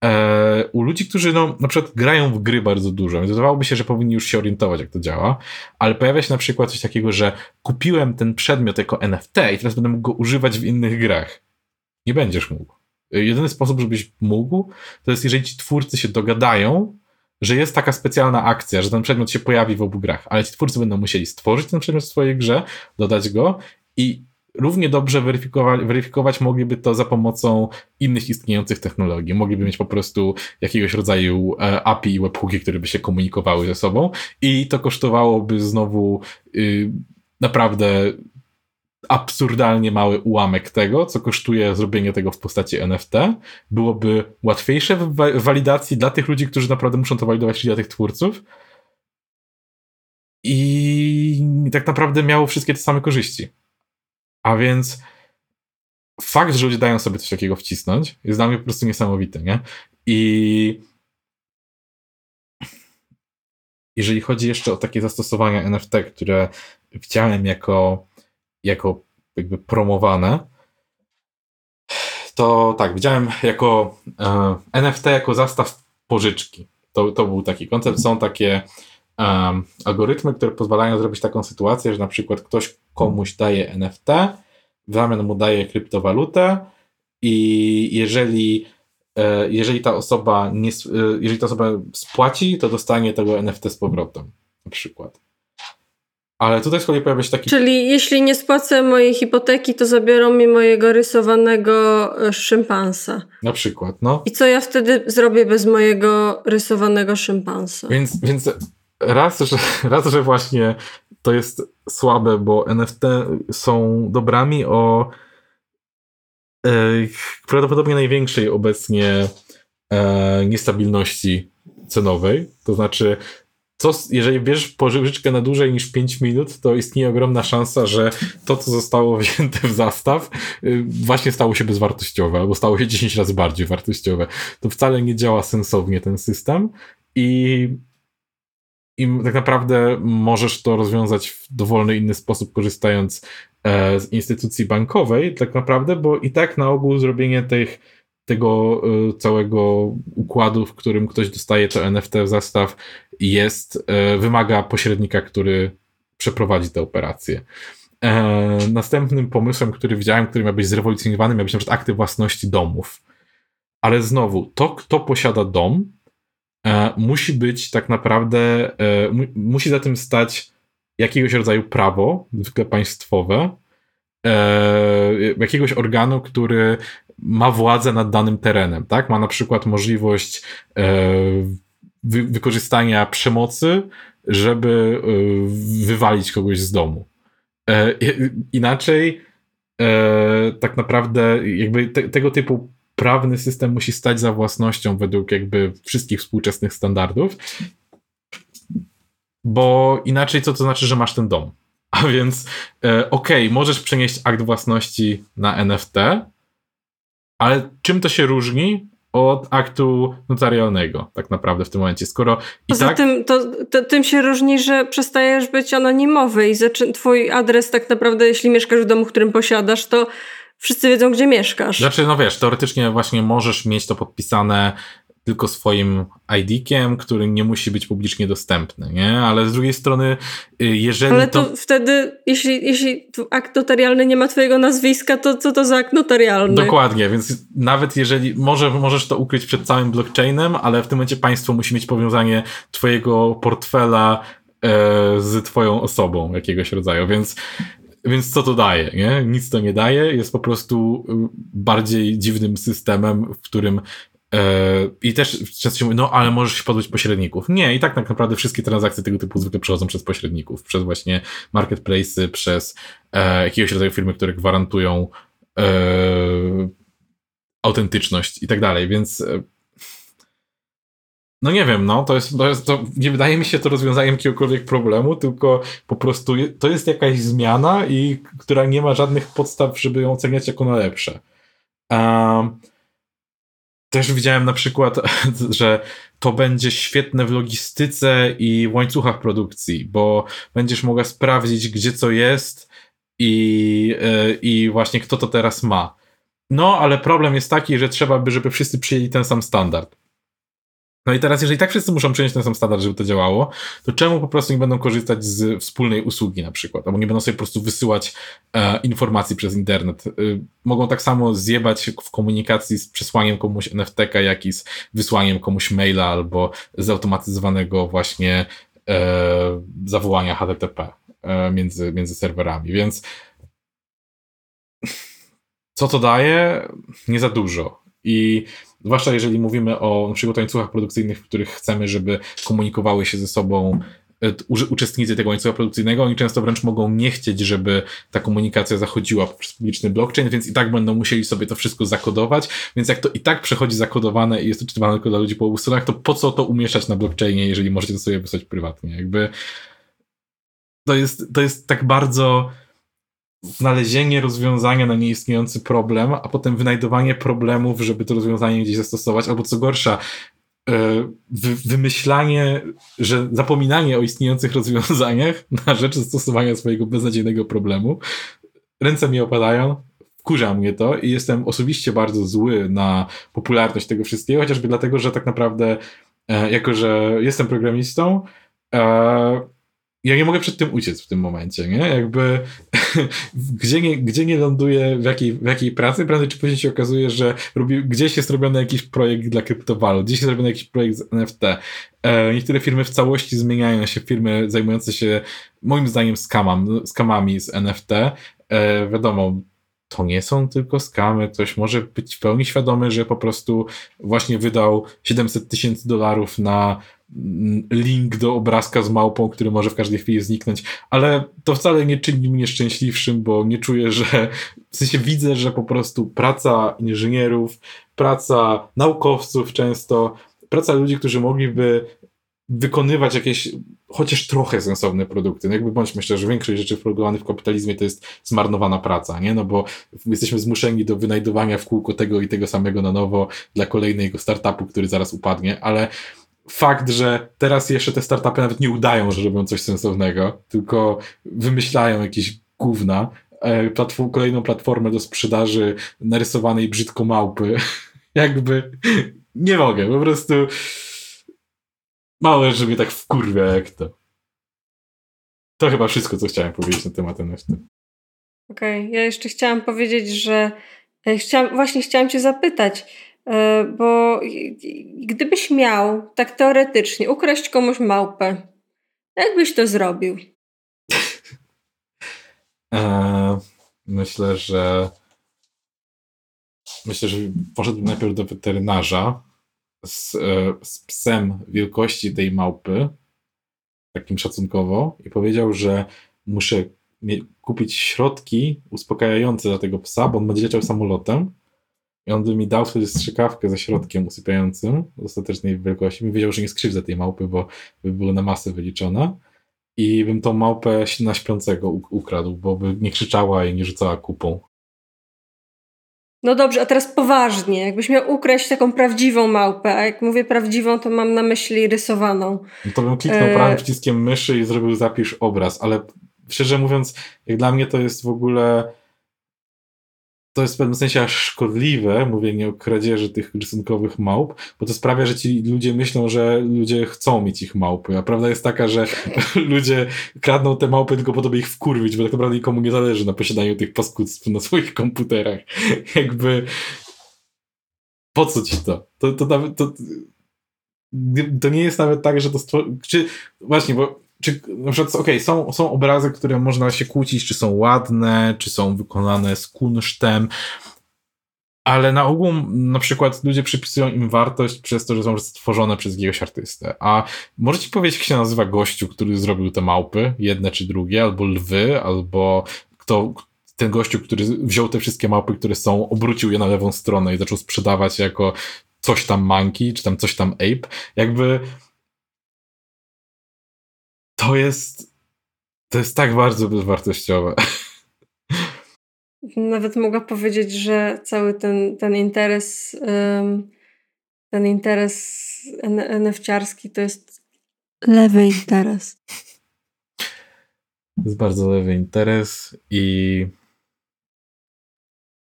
e, u ludzi, którzy no, na przykład grają w gry bardzo dużo. Więc wydawałoby się, że powinni już się orientować, jak to działa, ale pojawia się na przykład coś takiego, że kupiłem ten przedmiot jako NFT i teraz będę mógł go używać w innych grach. Nie będziesz mógł. Jedyny sposób, żebyś mógł, to jest jeżeli ci twórcy się dogadają, że jest taka specjalna akcja, że ten przedmiot się pojawi w obu grach, ale ci twórcy będą musieli stworzyć ten przedmiot w swojej grze, dodać go i równie dobrze weryfikować, weryfikować mogliby to za pomocą innych istniejących technologii. Mogliby mieć po prostu jakiegoś rodzaju e, API i webhooki, które by się komunikowały ze sobą i to kosztowałoby znowu y, naprawdę absurdalnie mały ułamek tego, co kosztuje zrobienie tego w postaci NFT. Byłoby łatwiejsze w walidacji dla tych ludzi, którzy naprawdę muszą to walidować, czyli dla tych twórców. I tak naprawdę miało wszystkie te same korzyści. A więc fakt, że ludzie dają sobie coś takiego wcisnąć, jest dla mnie po prostu niesamowity, nie? I jeżeli chodzi jeszcze o takie zastosowania NFT, które widziałem jako jako jakby promowane, to tak, widziałem jako e, NFT jako zastaw pożyczki. To, to był taki koncept. Są takie um, algorytmy, które pozwalają zrobić taką sytuację, że na przykład ktoś komuś daje NFT, w zamian mu daje kryptowalutę i jeżeli, e, jeżeli ta osoba nie, e, jeżeli ta osoba spłaci, to dostanie tego NFT z powrotem. Na przykład. Ale tutaj z kolei pojawia się taki. Czyli jeśli nie spłacę mojej hipoteki, to zabiorą mi mojego rysowanego e, szympansa. Na przykład, no. I co ja wtedy zrobię bez mojego rysowanego szympansa? Więc, więc raz, że, raz, że właśnie to jest słabe, bo NFT są dobrami o e, prawdopodobnie największej obecnie e, niestabilności cenowej. To znaczy, co, jeżeli bierzesz pożyczkę na dłużej niż 5 minut, to istnieje ogromna szansa, że to, co zostało wzięte w zastaw, y, właśnie stało się bezwartościowe, albo stało się 10 razy bardziej wartościowe. To wcale nie działa sensownie ten system i, i tak naprawdę możesz to rozwiązać w dowolny inny sposób, korzystając e, z instytucji bankowej, tak naprawdę, bo i tak na ogół zrobienie tych tego y, całego układu, w którym ktoś dostaje to NFT w zastaw, jest, y, wymaga pośrednika, który przeprowadzi tę operację. E, następnym pomysłem, który widziałem, który miał być zrewolucjonowany, miał być na przykład akty własności domów. Ale znowu, to, kto posiada dom, e, musi być tak naprawdę, e, musi za tym stać jakiegoś rodzaju prawo, zwykle państwowe, jakiegoś organu, który ma władzę nad danym terenem, tak? Ma na przykład możliwość e, wy, wykorzystania przemocy, żeby e, wywalić kogoś z domu. E, inaczej e, tak naprawdę jakby te, tego typu prawny system musi stać za własnością według jakby wszystkich współczesnych standardów, bo inaczej co to znaczy, że masz ten dom? A A więc e, okej, okay, możesz przenieść akt własności na NFT, ale czym to się różni od aktu notarialnego, tak naprawdę w tym momencie. Skoro Poza tak... tym, to, to, tym się różni, że przestajesz być anonimowy i zaczy... twój adres tak naprawdę, jeśli mieszkasz w domu, którym posiadasz, to wszyscy wiedzą, gdzie mieszkasz. Znaczy, no wiesz, teoretycznie właśnie możesz mieć to podpisane tylko swoim ID-kiem, który nie musi być publicznie dostępny, nie? Ale z drugiej strony, y, jeżeli Ale to, to... wtedy, jeśli, jeśli akt notarialny nie ma twojego nazwiska, to co to za akt notarialny? Dokładnie, więc nawet jeżeli, może, możesz to ukryć przed całym blockchainem, ale w tym momencie państwo musi mieć powiązanie twojego portfela e, z twoją osobą jakiegoś rodzaju, więc więc co to daje? Nie? Nic to nie daje, jest po prostu y, bardziej dziwnym systemem, w którym I też często się mówi, no ale możesz się pozbyć pośredników. Nie, i tak tak naprawdę wszystkie transakcje tego typu zwykle przechodzą przez pośredników, przez właśnie marketplace'y, przez e, jakiegoś rodzaju firmy, które gwarantują e, autentyczność i tak dalej, więc e, no nie wiem, no, to jest, to jest, to nie wydaje mi się to rozwiązaniem jakiegokolwiek problemu, tylko po prostu to jest jakaś zmiana i która nie ma żadnych podstaw, żeby ją oceniać jako najlepsze. Um, też widziałem na przykład, że to będzie świetne w logistyce i łańcuchach produkcji, bo będziesz mogła sprawdzić, gdzie co jest i, e, i właśnie kto to teraz ma. No, ale problem jest taki, że trzeba by, żeby wszyscy przyjęli ten sam standard. No i teraz, jeżeli tak wszyscy muszą przyjąć ten sam standard, żeby to działało, to czemu po prostu nie będą korzystać z wspólnej usługi na przykład, albo nie będą sobie po prostu wysyłać e, informacji przez internet. E, mogą tak samo zjebać w komunikacji z przesłaniem komuś NFT, jak i z wysłaniem komuś maila, albo zautomatyzowanego właśnie e, zawołania HTTP e, między, między serwerami, więc co to daje? Nie za dużo. I Zwłaszcza jeżeli mówimy o na przykład łańcuchach produkcyjnych, w których chcemy, żeby komunikowały się ze sobą e, uczestnicy tego łańcucha produkcyjnego, oni często wręcz mogą nie chcieć, żeby ta komunikacja zachodziła poprzez publiczny blockchain, więc i tak będą musieli sobie to wszystko zakodować, więc jak to i tak przechodzi zakodowane i jest czytane tylko dla ludzi po obu stronach, to po co to umieszczać na blockchainie, jeżeli możecie to sobie wysłać prywatnie? Jakby to jest, to jest tak bardzo znalezienie rozwiązania na nieistniejący problem, a potem wynajdowanie problemów, żeby to rozwiązanie gdzieś zastosować, albo co gorsza, e, wy, wymyślanie, że zapominanie o istniejących rozwiązaniach na rzecz zastosowania swojego beznadziejnego problemu. Ręce mi opadają, wkurza mnie to i jestem osobiście bardzo zły na popularność tego wszystkiego, chociażby dlatego, że tak naprawdę, e, jako że jestem programistą, e, ja nie mogę przed tym uciec w tym momencie, nie? Jakby gdzie, nie, gdzie nie ląduję, w jakiej, w jakiej pracy, prędzej czy później się okazuje, że robi, gdzieś jest robiony jakiś projekt dla kryptowalut, gdzieś jest robiony jakiś projekt z NFT. E, niektóre firmy w całości zmieniają się, firmy zajmujące się moim zdaniem skamam, skamami z NFT. E, wiadomo, to nie są tylko skamy. Ktoś może być w pełni świadomy, że po prostu właśnie wydał 700 tysięcy dolarów na link do obrazka z małpą, który może w każdej chwili zniknąć, ale to wcale nie czyni mnie szczęśliwszym, bo nie czuję, że w sensie widzę, że po prostu praca inżynierów, praca naukowców często, praca ludzi, którzy mogliby wykonywać jakieś chociaż trochę sensowne produkty. No jakby bądźmy szczerzy, większość rzeczy produkowanych w kapitalizmie to jest zmarnowana praca, nie? No bo jesteśmy zmuszeni do wynajdowania w kółko tego i tego samego na nowo dla kolejnego startupu, który zaraz upadnie, ale fakt, że teraz jeszcze te startupy nawet nie udają, że robią coś sensownego, tylko wymyślają jakieś gówna, e, platform, kolejną platformę do sprzedaży narysowanej brzydko małpy. Jakby nie mogę, po prostu mało że mnie tak wkurwia jak to. To chyba wszystko, co chciałem powiedzieć na temat NFT. Okej, okay. ja jeszcze chciałam powiedzieć, że e, chciałam, właśnie chciałam cię zapytać, bo gdybyś miał, tak teoretycznie, ukraść komuś małpę, jak byś to zrobił? E, myślę, że myślę, że poszedłbym najpierw do weterynarza z, e, z psem wielkości tej małpy, takim szacunkowo, i powiedział, że muszę kupić środki uspokajające dla tego psa, bo on będzie leciał samolotem i on by mi dał wtedy strzykawkę ze środkiem usypiającym ostatecznej wielkości. Mi wiedział, że nie skrzywdzę tej małpy, bo by było na masę wyliczona. i bym tą małpę na śpiącego ukradł, bo by nie krzyczała i nie rzucała kupą. No dobrze, a teraz poważnie. Jakbyś miał ukraść taką prawdziwą małpę, a jak mówię prawdziwą, to mam na myśli rysowaną. No to bym kliknął e... prawym przyciskiem myszy i zrobił zapisz obraz, ale szczerze mówiąc, jak dla mnie to jest w ogóle to jest w pewnym sensie aż szkodliwe, mówienie o kradzieży tych rysunkowych małp, bo to sprawia, że ci ludzie myślą, że ludzie chcą mieć ich małpy, a prawda jest taka, że ludzie kradną te małpy tylko po to, by ich wkurwić, bo tak naprawdę nikomu nie zależy na posiadaniu tych paskudztw na swoich komputerach. Jakby po co ci to? To, to nawet to, to nie jest nawet tak, że to stworzy... Czy właśnie, bo czy na przykład, okej, okay, są, są obrazy, które można się kłócić, czy są ładne, czy są wykonane z kunsztem, ale na ogół na przykład ludzie przypisują im wartość przez to, że są stworzone przez jakiegoś artystę. A możecie powiedzieć, jak się nazywa gościu, który zrobił te małpy, jedne czy drugie, albo lwy, albo kto, ten gościu, który wziął te wszystkie małpy, które są, obrócił je na lewą stronę i zaczął sprzedawać jako coś tam monkey, czy tam coś tam ape. Jakby to jest to jest tak bardzo bezwartościowe. Nawet mogę powiedzieć, że cały ten, ten interes ten interes nfciarski to jest lewy interes. To jest bardzo lewy interes i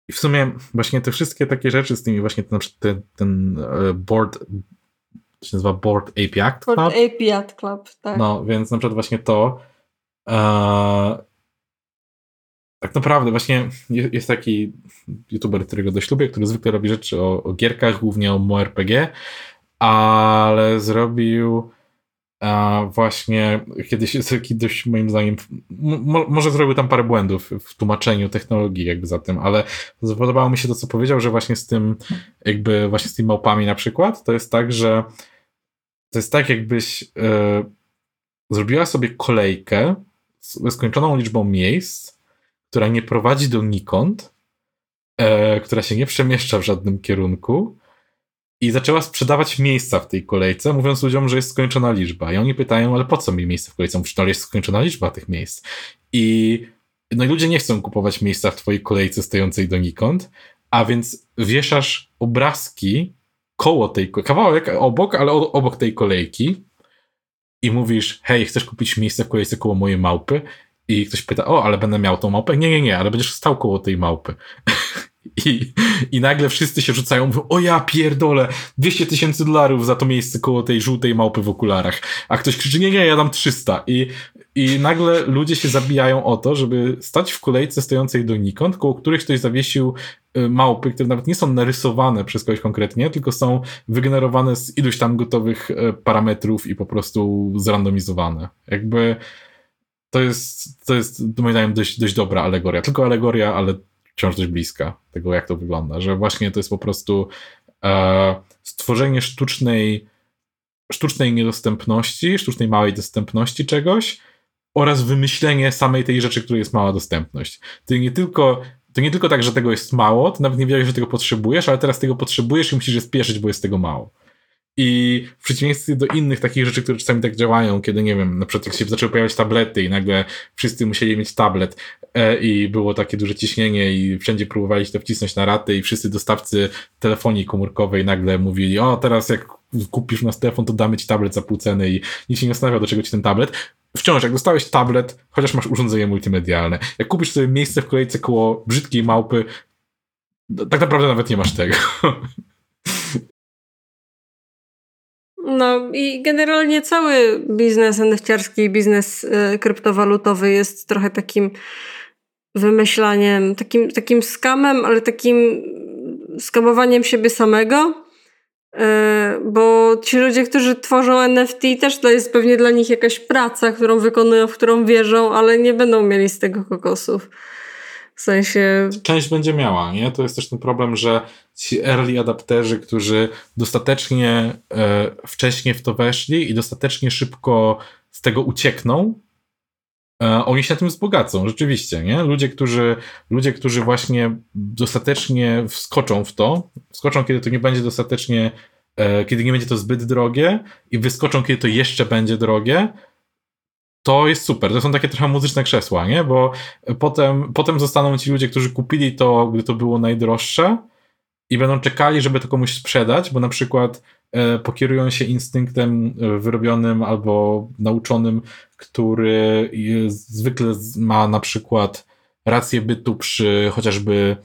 i w sumie właśnie te wszystkie takie rzeczy z tymi właśnie ten, ten, ten e, board się nazywa Board Ape Yacht Club. Board Ape Yacht Club, tak. No, więc na przykład właśnie to e, tak naprawdę właśnie jest taki youtuber, którego dość lubię, który zwykle robi rzeczy o, o gierkach, głównie o MMORPG, ale zrobił a właśnie kiedyś jest taki dość moim zdaniem, może zrobił tam parę błędów w tłumaczeniu technologii jakby za tym, ale podobało mi się to, co powiedział, że właśnie z tym jakby właśnie z tymi małpami na przykład, to jest tak, że to jest tak jakbyś e, zrobiła sobie kolejkę z skończoną liczbą miejsc, która nie prowadzi do nikąd, e, która się nie przemieszcza w żadnym kierunku, i zaczęła sprzedawać miejsca w tej kolejce, mówiąc ludziom, że jest skończona liczba. I oni pytają, ale po co mi miejsce w kolejce? Mówisz, no ale jest skończona liczba tych miejsc. I no i ludzie nie chcą kupować miejsca w twojej kolejce stojącej donikąd, a więc wieszasz obrazki koło tej, kawałek obok, ale obok tej kolejki i mówisz, hej, chcesz kupić miejsce w kolejce koło mojej małpy? I ktoś pyta, o, ale będę miał tą małpę? Nie, nie, nie, ale będziesz stał koło tej małpy. I, I nagle wszyscy się rzucają, mówią, o ja pierdolę, 200 tysięcy dolarów za to miejsce koło tej żółtej małpy w okularach. A ktoś krzyczy, nie, nie, ja dam 300. I, i nagle ludzie się zabijają o to, żeby stać w kolejce stojącej donikąd, koło których ktoś zawiesił y, małpy, które nawet nie są narysowane przez kogoś konkretnie, tylko są wygenerowane z iluś tam gotowych y, parametrów i po prostu zrandomizowane. Jakby to jest, to jest moim zdaniem dość, dość dobra alegoria. Tylko alegoria, ale wciąż dość bliska tego, jak to wygląda, że właśnie to jest po prostu e, stworzenie sztucznej, sztucznej niedostępności, sztucznej małej dostępności czegoś oraz wymyślenie samej tej rzeczy, której jest mała dostępność. To nie tylko to nie tylko tak, że tego jest mało, to nawet nie wiedziałeś, że tego potrzebujesz, ale teraz tego potrzebujesz i musisz je spieszyć, bo jest tego mało. I w przeciwieństwie do innych takich rzeczy, które czasami tak działają, kiedy nie wiem, na przykład jak się zaczęły pojawiać tablety i nagle wszyscy musieli mieć tablet e, i było takie duże ciśnienie i wszędzie próbowali się to wcisnąć na raty i wszyscy dostawcy telefonii komórkowej nagle mówili, o teraz jak kupisz nas telefon, to damy ci tablet za pół ceny i nikt się nie zastanawiał, do czego ci ten tablet. Wciąż, jak dostałeś tablet, chociaż masz urządzenie multimedialne, jak kupisz sobie miejsce w kolejce koło brzydkiej małpy, tak naprawdę nawet nie masz tego. No i generalnie cały biznes nfciarski, biznes y, kryptowalutowy jest trochę takim wymyślaniem, takim, takim skamem, ale takim skamowaniem siebie samego. Y, bo ci ludzie, którzy tworzą NFT, też to jest pewnie dla nich jakaś praca, którą wykonują, w którą wierzą, ale nie będą mieli z tego kokosów. W sensie. Część będzie miała, nie? To jest też ten problem, że ci early adapterzy, którzy dostatecznie e, wcześnie w to weszli i dostatecznie szybko z tego uciekną, e, oni się na tym wzbogacą, rzeczywiście, nie? Ludzie, którzy, ludzie, którzy właśnie dostatecznie wskoczą w to, wskoczą, kiedy to nie będzie dostatecznie, e, kiedy nie będzie to zbyt drogie i wyskoczą, kiedy to jeszcze będzie drogie, to jest super. To są takie trochę muzyczne krzesła, nie? Bo potem, potem zostaną ci ludzie, którzy kupili to, gdy to było najdroższe i będą czekali, żeby to komuś sprzedać, bo na przykład e, pokierują się instynktem e, wyrobionym albo nauczonym, który zwykle ma na przykład rację bytu przy chociażby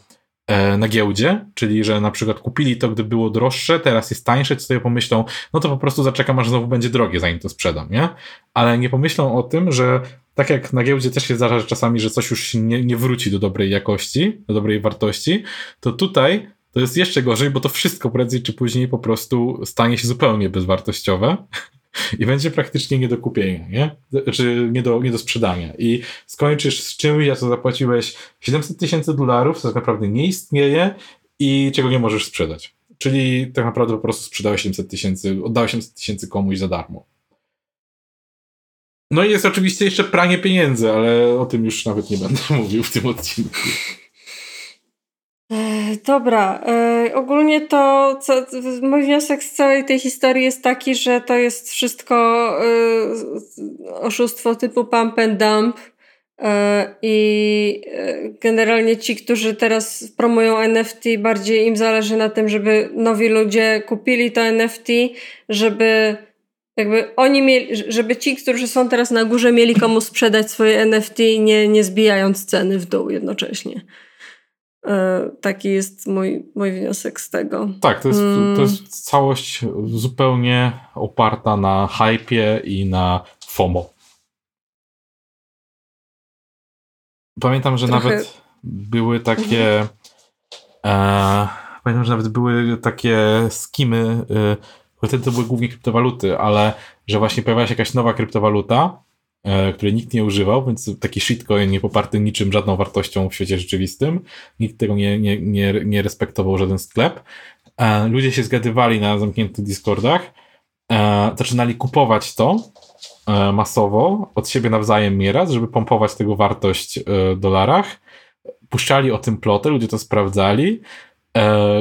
na giełdzie, czyli że na przykład kupili to, gdy było droższe, teraz jest tańsze, to sobie pomyślą, no to po prostu zaczekam, aż znowu będzie drogie, zanim to sprzedam, nie? Ale nie pomyślą o tym, że tak jak na giełdzie też się zdarza czasami, że coś już nie, nie wróci do dobrej jakości, do dobrej wartości, to tutaj to jest jeszcze gorzej, bo to wszystko prędzej czy później po prostu stanie się zupełnie bezwartościowe i będzie praktycznie nie do kupienia, nie? Czy nie do, nie do sprzedania. I skończysz z czymś, za co zapłaciłeś 700 tysięcy dolarów, co tak naprawdę nie istnieje i czego nie możesz sprzedać. Czyli tak naprawdę po prostu sprzedałeś 700 tysięcy, oddałeś 700 tysięcy komuś za darmo. No i jest oczywiście jeszcze pranie pieniędzy, ale o tym już nawet nie będę mówił w tym odcinku. Dobra, e, ogólnie to co, mój wniosek z całej tej historii jest taki, że to jest wszystko e, oszustwo typu pump and dump e, i generalnie ci, którzy teraz promują NFT, bardziej im zależy na tym, żeby nowi ludzie kupili to NFT, żeby jakby oni mieli, żeby ci, którzy są teraz na górze, mieli komu sprzedać swoje NFT, nie, nie zbijając ceny w dół jednocześnie. E, taki jest mój, mój wniosek z tego. Tak, to jest, to jest mm. całość zupełnie oparta na hypie i na FOMO. Pamiętam, że Trochę... nawet były takie. Mhm. E, pamiętam, że nawet były takie skimy. E, wtedy to były głównie kryptowaluty, ale że właśnie pojawiła się jakaś nowa kryptowaluta, której nikt nie używał, więc taki shitcoin nie poparty niczym, żadną wartością w świecie rzeczywistym. Nikt tego nie, nie, nie, nie respektował, żaden sklep. E, ludzie się zgadywali na zamkniętych Discordach, e, zaczynali kupować to masowo, od siebie nawzajem nieraz, żeby pompować tego wartość w dolarach. Puszczali o tym plotę, ludzie to sprawdzali,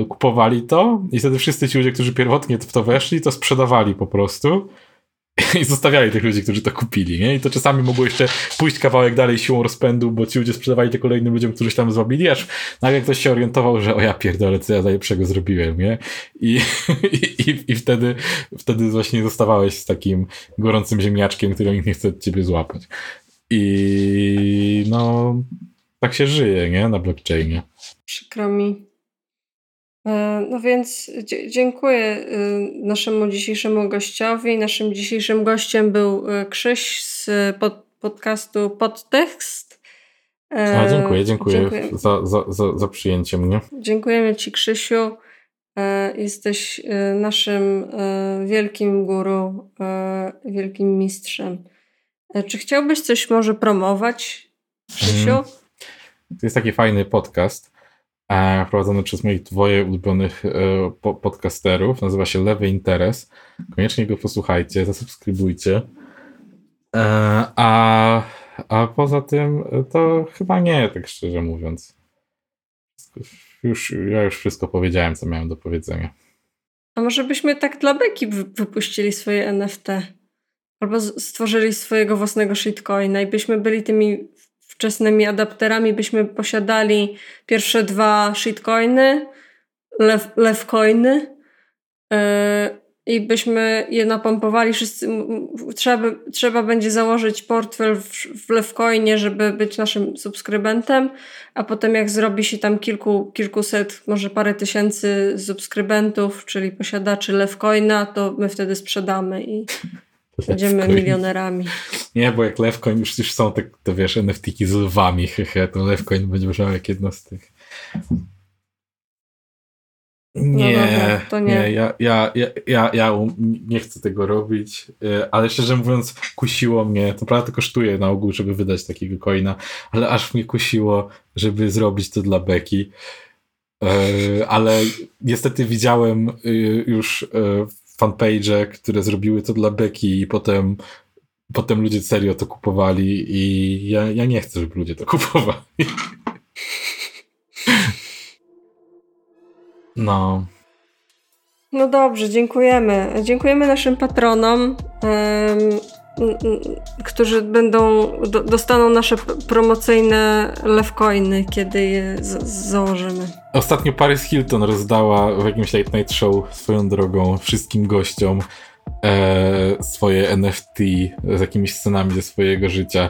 kupowali to i wtedy wszyscy ci ludzie, którzy pierwotnie w to weszli, to sprzedawali po prostu i zostawiali tych ludzi, którzy to kupili, nie? I to czasami mogło jeszcze pójść kawałek dalej siłą rozpędu, bo ci ludzie sprzedawali to kolejnym ludziom, którzy tam zrobili, aż nagle ktoś się orientował, że o ja pierdolę, co ja najlepszego zrobiłem, nie? I, i, i wtedy, wtedy właśnie zostawałeś z takim gorącym ziemniaczkiem, który nikt nie chce od ciebie złapać. I no, tak się żyje, nie? Na blockchainie. Przykro mi. E, no więc dziękuję y, naszemu dzisiejszemu gościowi. Naszym dzisiejszym gościem był y, Krzyś z pod podcastu Podtekst. E, A, dziękuję, dziękuję, dziękuję. Za, za, za, za przyjęcie mnie. Dziękujemy Ci, Krzysiu. E, jesteś naszym wielkim guru, wielkim mistrzem. Czy chciałbyś coś może promować, Krzysiu? Hmm. To jest taki fajny podcast E, prowadzony przez moich dwoje ulubionych e, podcasterów. Nazywa się Lewy Interes. Koniecznie go posłuchajcie, zasubskrybujcie. E, a, a poza tym to chyba nie, tak szczerze mówiąc. Już, ja już wszystko powiedziałem, co miałem do powiedzenia. A może byśmy tak dla beki wypuścili swoje NFT? Albo stworzyli swojego własnego shitcoina i byśmy byli tymi wczesnymi adapterami byśmy posiadali pierwsze dwa shitcoiny, lew, lewcoiny yy, i byśmy je napompowali. Wszyscy, trzeba, trzeba będzie założyć portfel w, w lewcoinie, żeby być naszym subskrybentem, a potem jak zrobi się tam kilku, kilkuset, może parę tysięcy subskrybentów, czyli posiadaczy lewcoina, to my wtedy sprzedamy i Będziemy milionerami. Nie, bo jak Levcoin już, już są te, te wiesz, NFT-ki z lwami, hehe, to Levcoin będzie brzmiał jak jedno z tych. Nie, no dobra, to nie. nie ja, ja, ja, ja, ja nie chcę tego robić, y, ale szczerze mówiąc kusiło mnie, to prawda to kosztuje na ogół, żeby wydać takiego coina, ale aż mnie kusiło, żeby zrobić to dla Beki. Y, ale niestety widziałem y, już fanpage, które zrobiły to dla Beki i potem, potem ludzie serio to kupowali i ja, ja nie chcę, żeby ludzie to kupowali. No. No dobrze, dziękujemy. Dziękujemy naszym patronom. Którzy będą, do, dostaną nasze promocyjne lewcoiny, kiedy je założymy. Ostatnio Paris Hilton rozdała w jakimś late night show swoją drogą wszystkim gościom e, swoje NFT z jakimiś scenami ze swojego życia.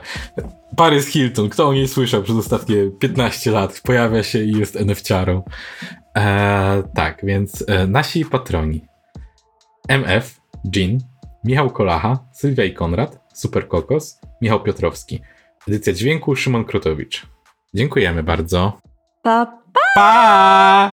Paris Hilton, kto o niej słyszał przez ostatnie 15 lat, pojawia się i jest NFciarą. E, tak, więc e, nasi patroni MF, Jean, Michał Kolacha, Sylwia i Konrad, Super Kokos, Michał Piotrowski. Edycja dźwięku Szymon Krutowicz. Dziękujemy bardzo. Pa, pa! pa!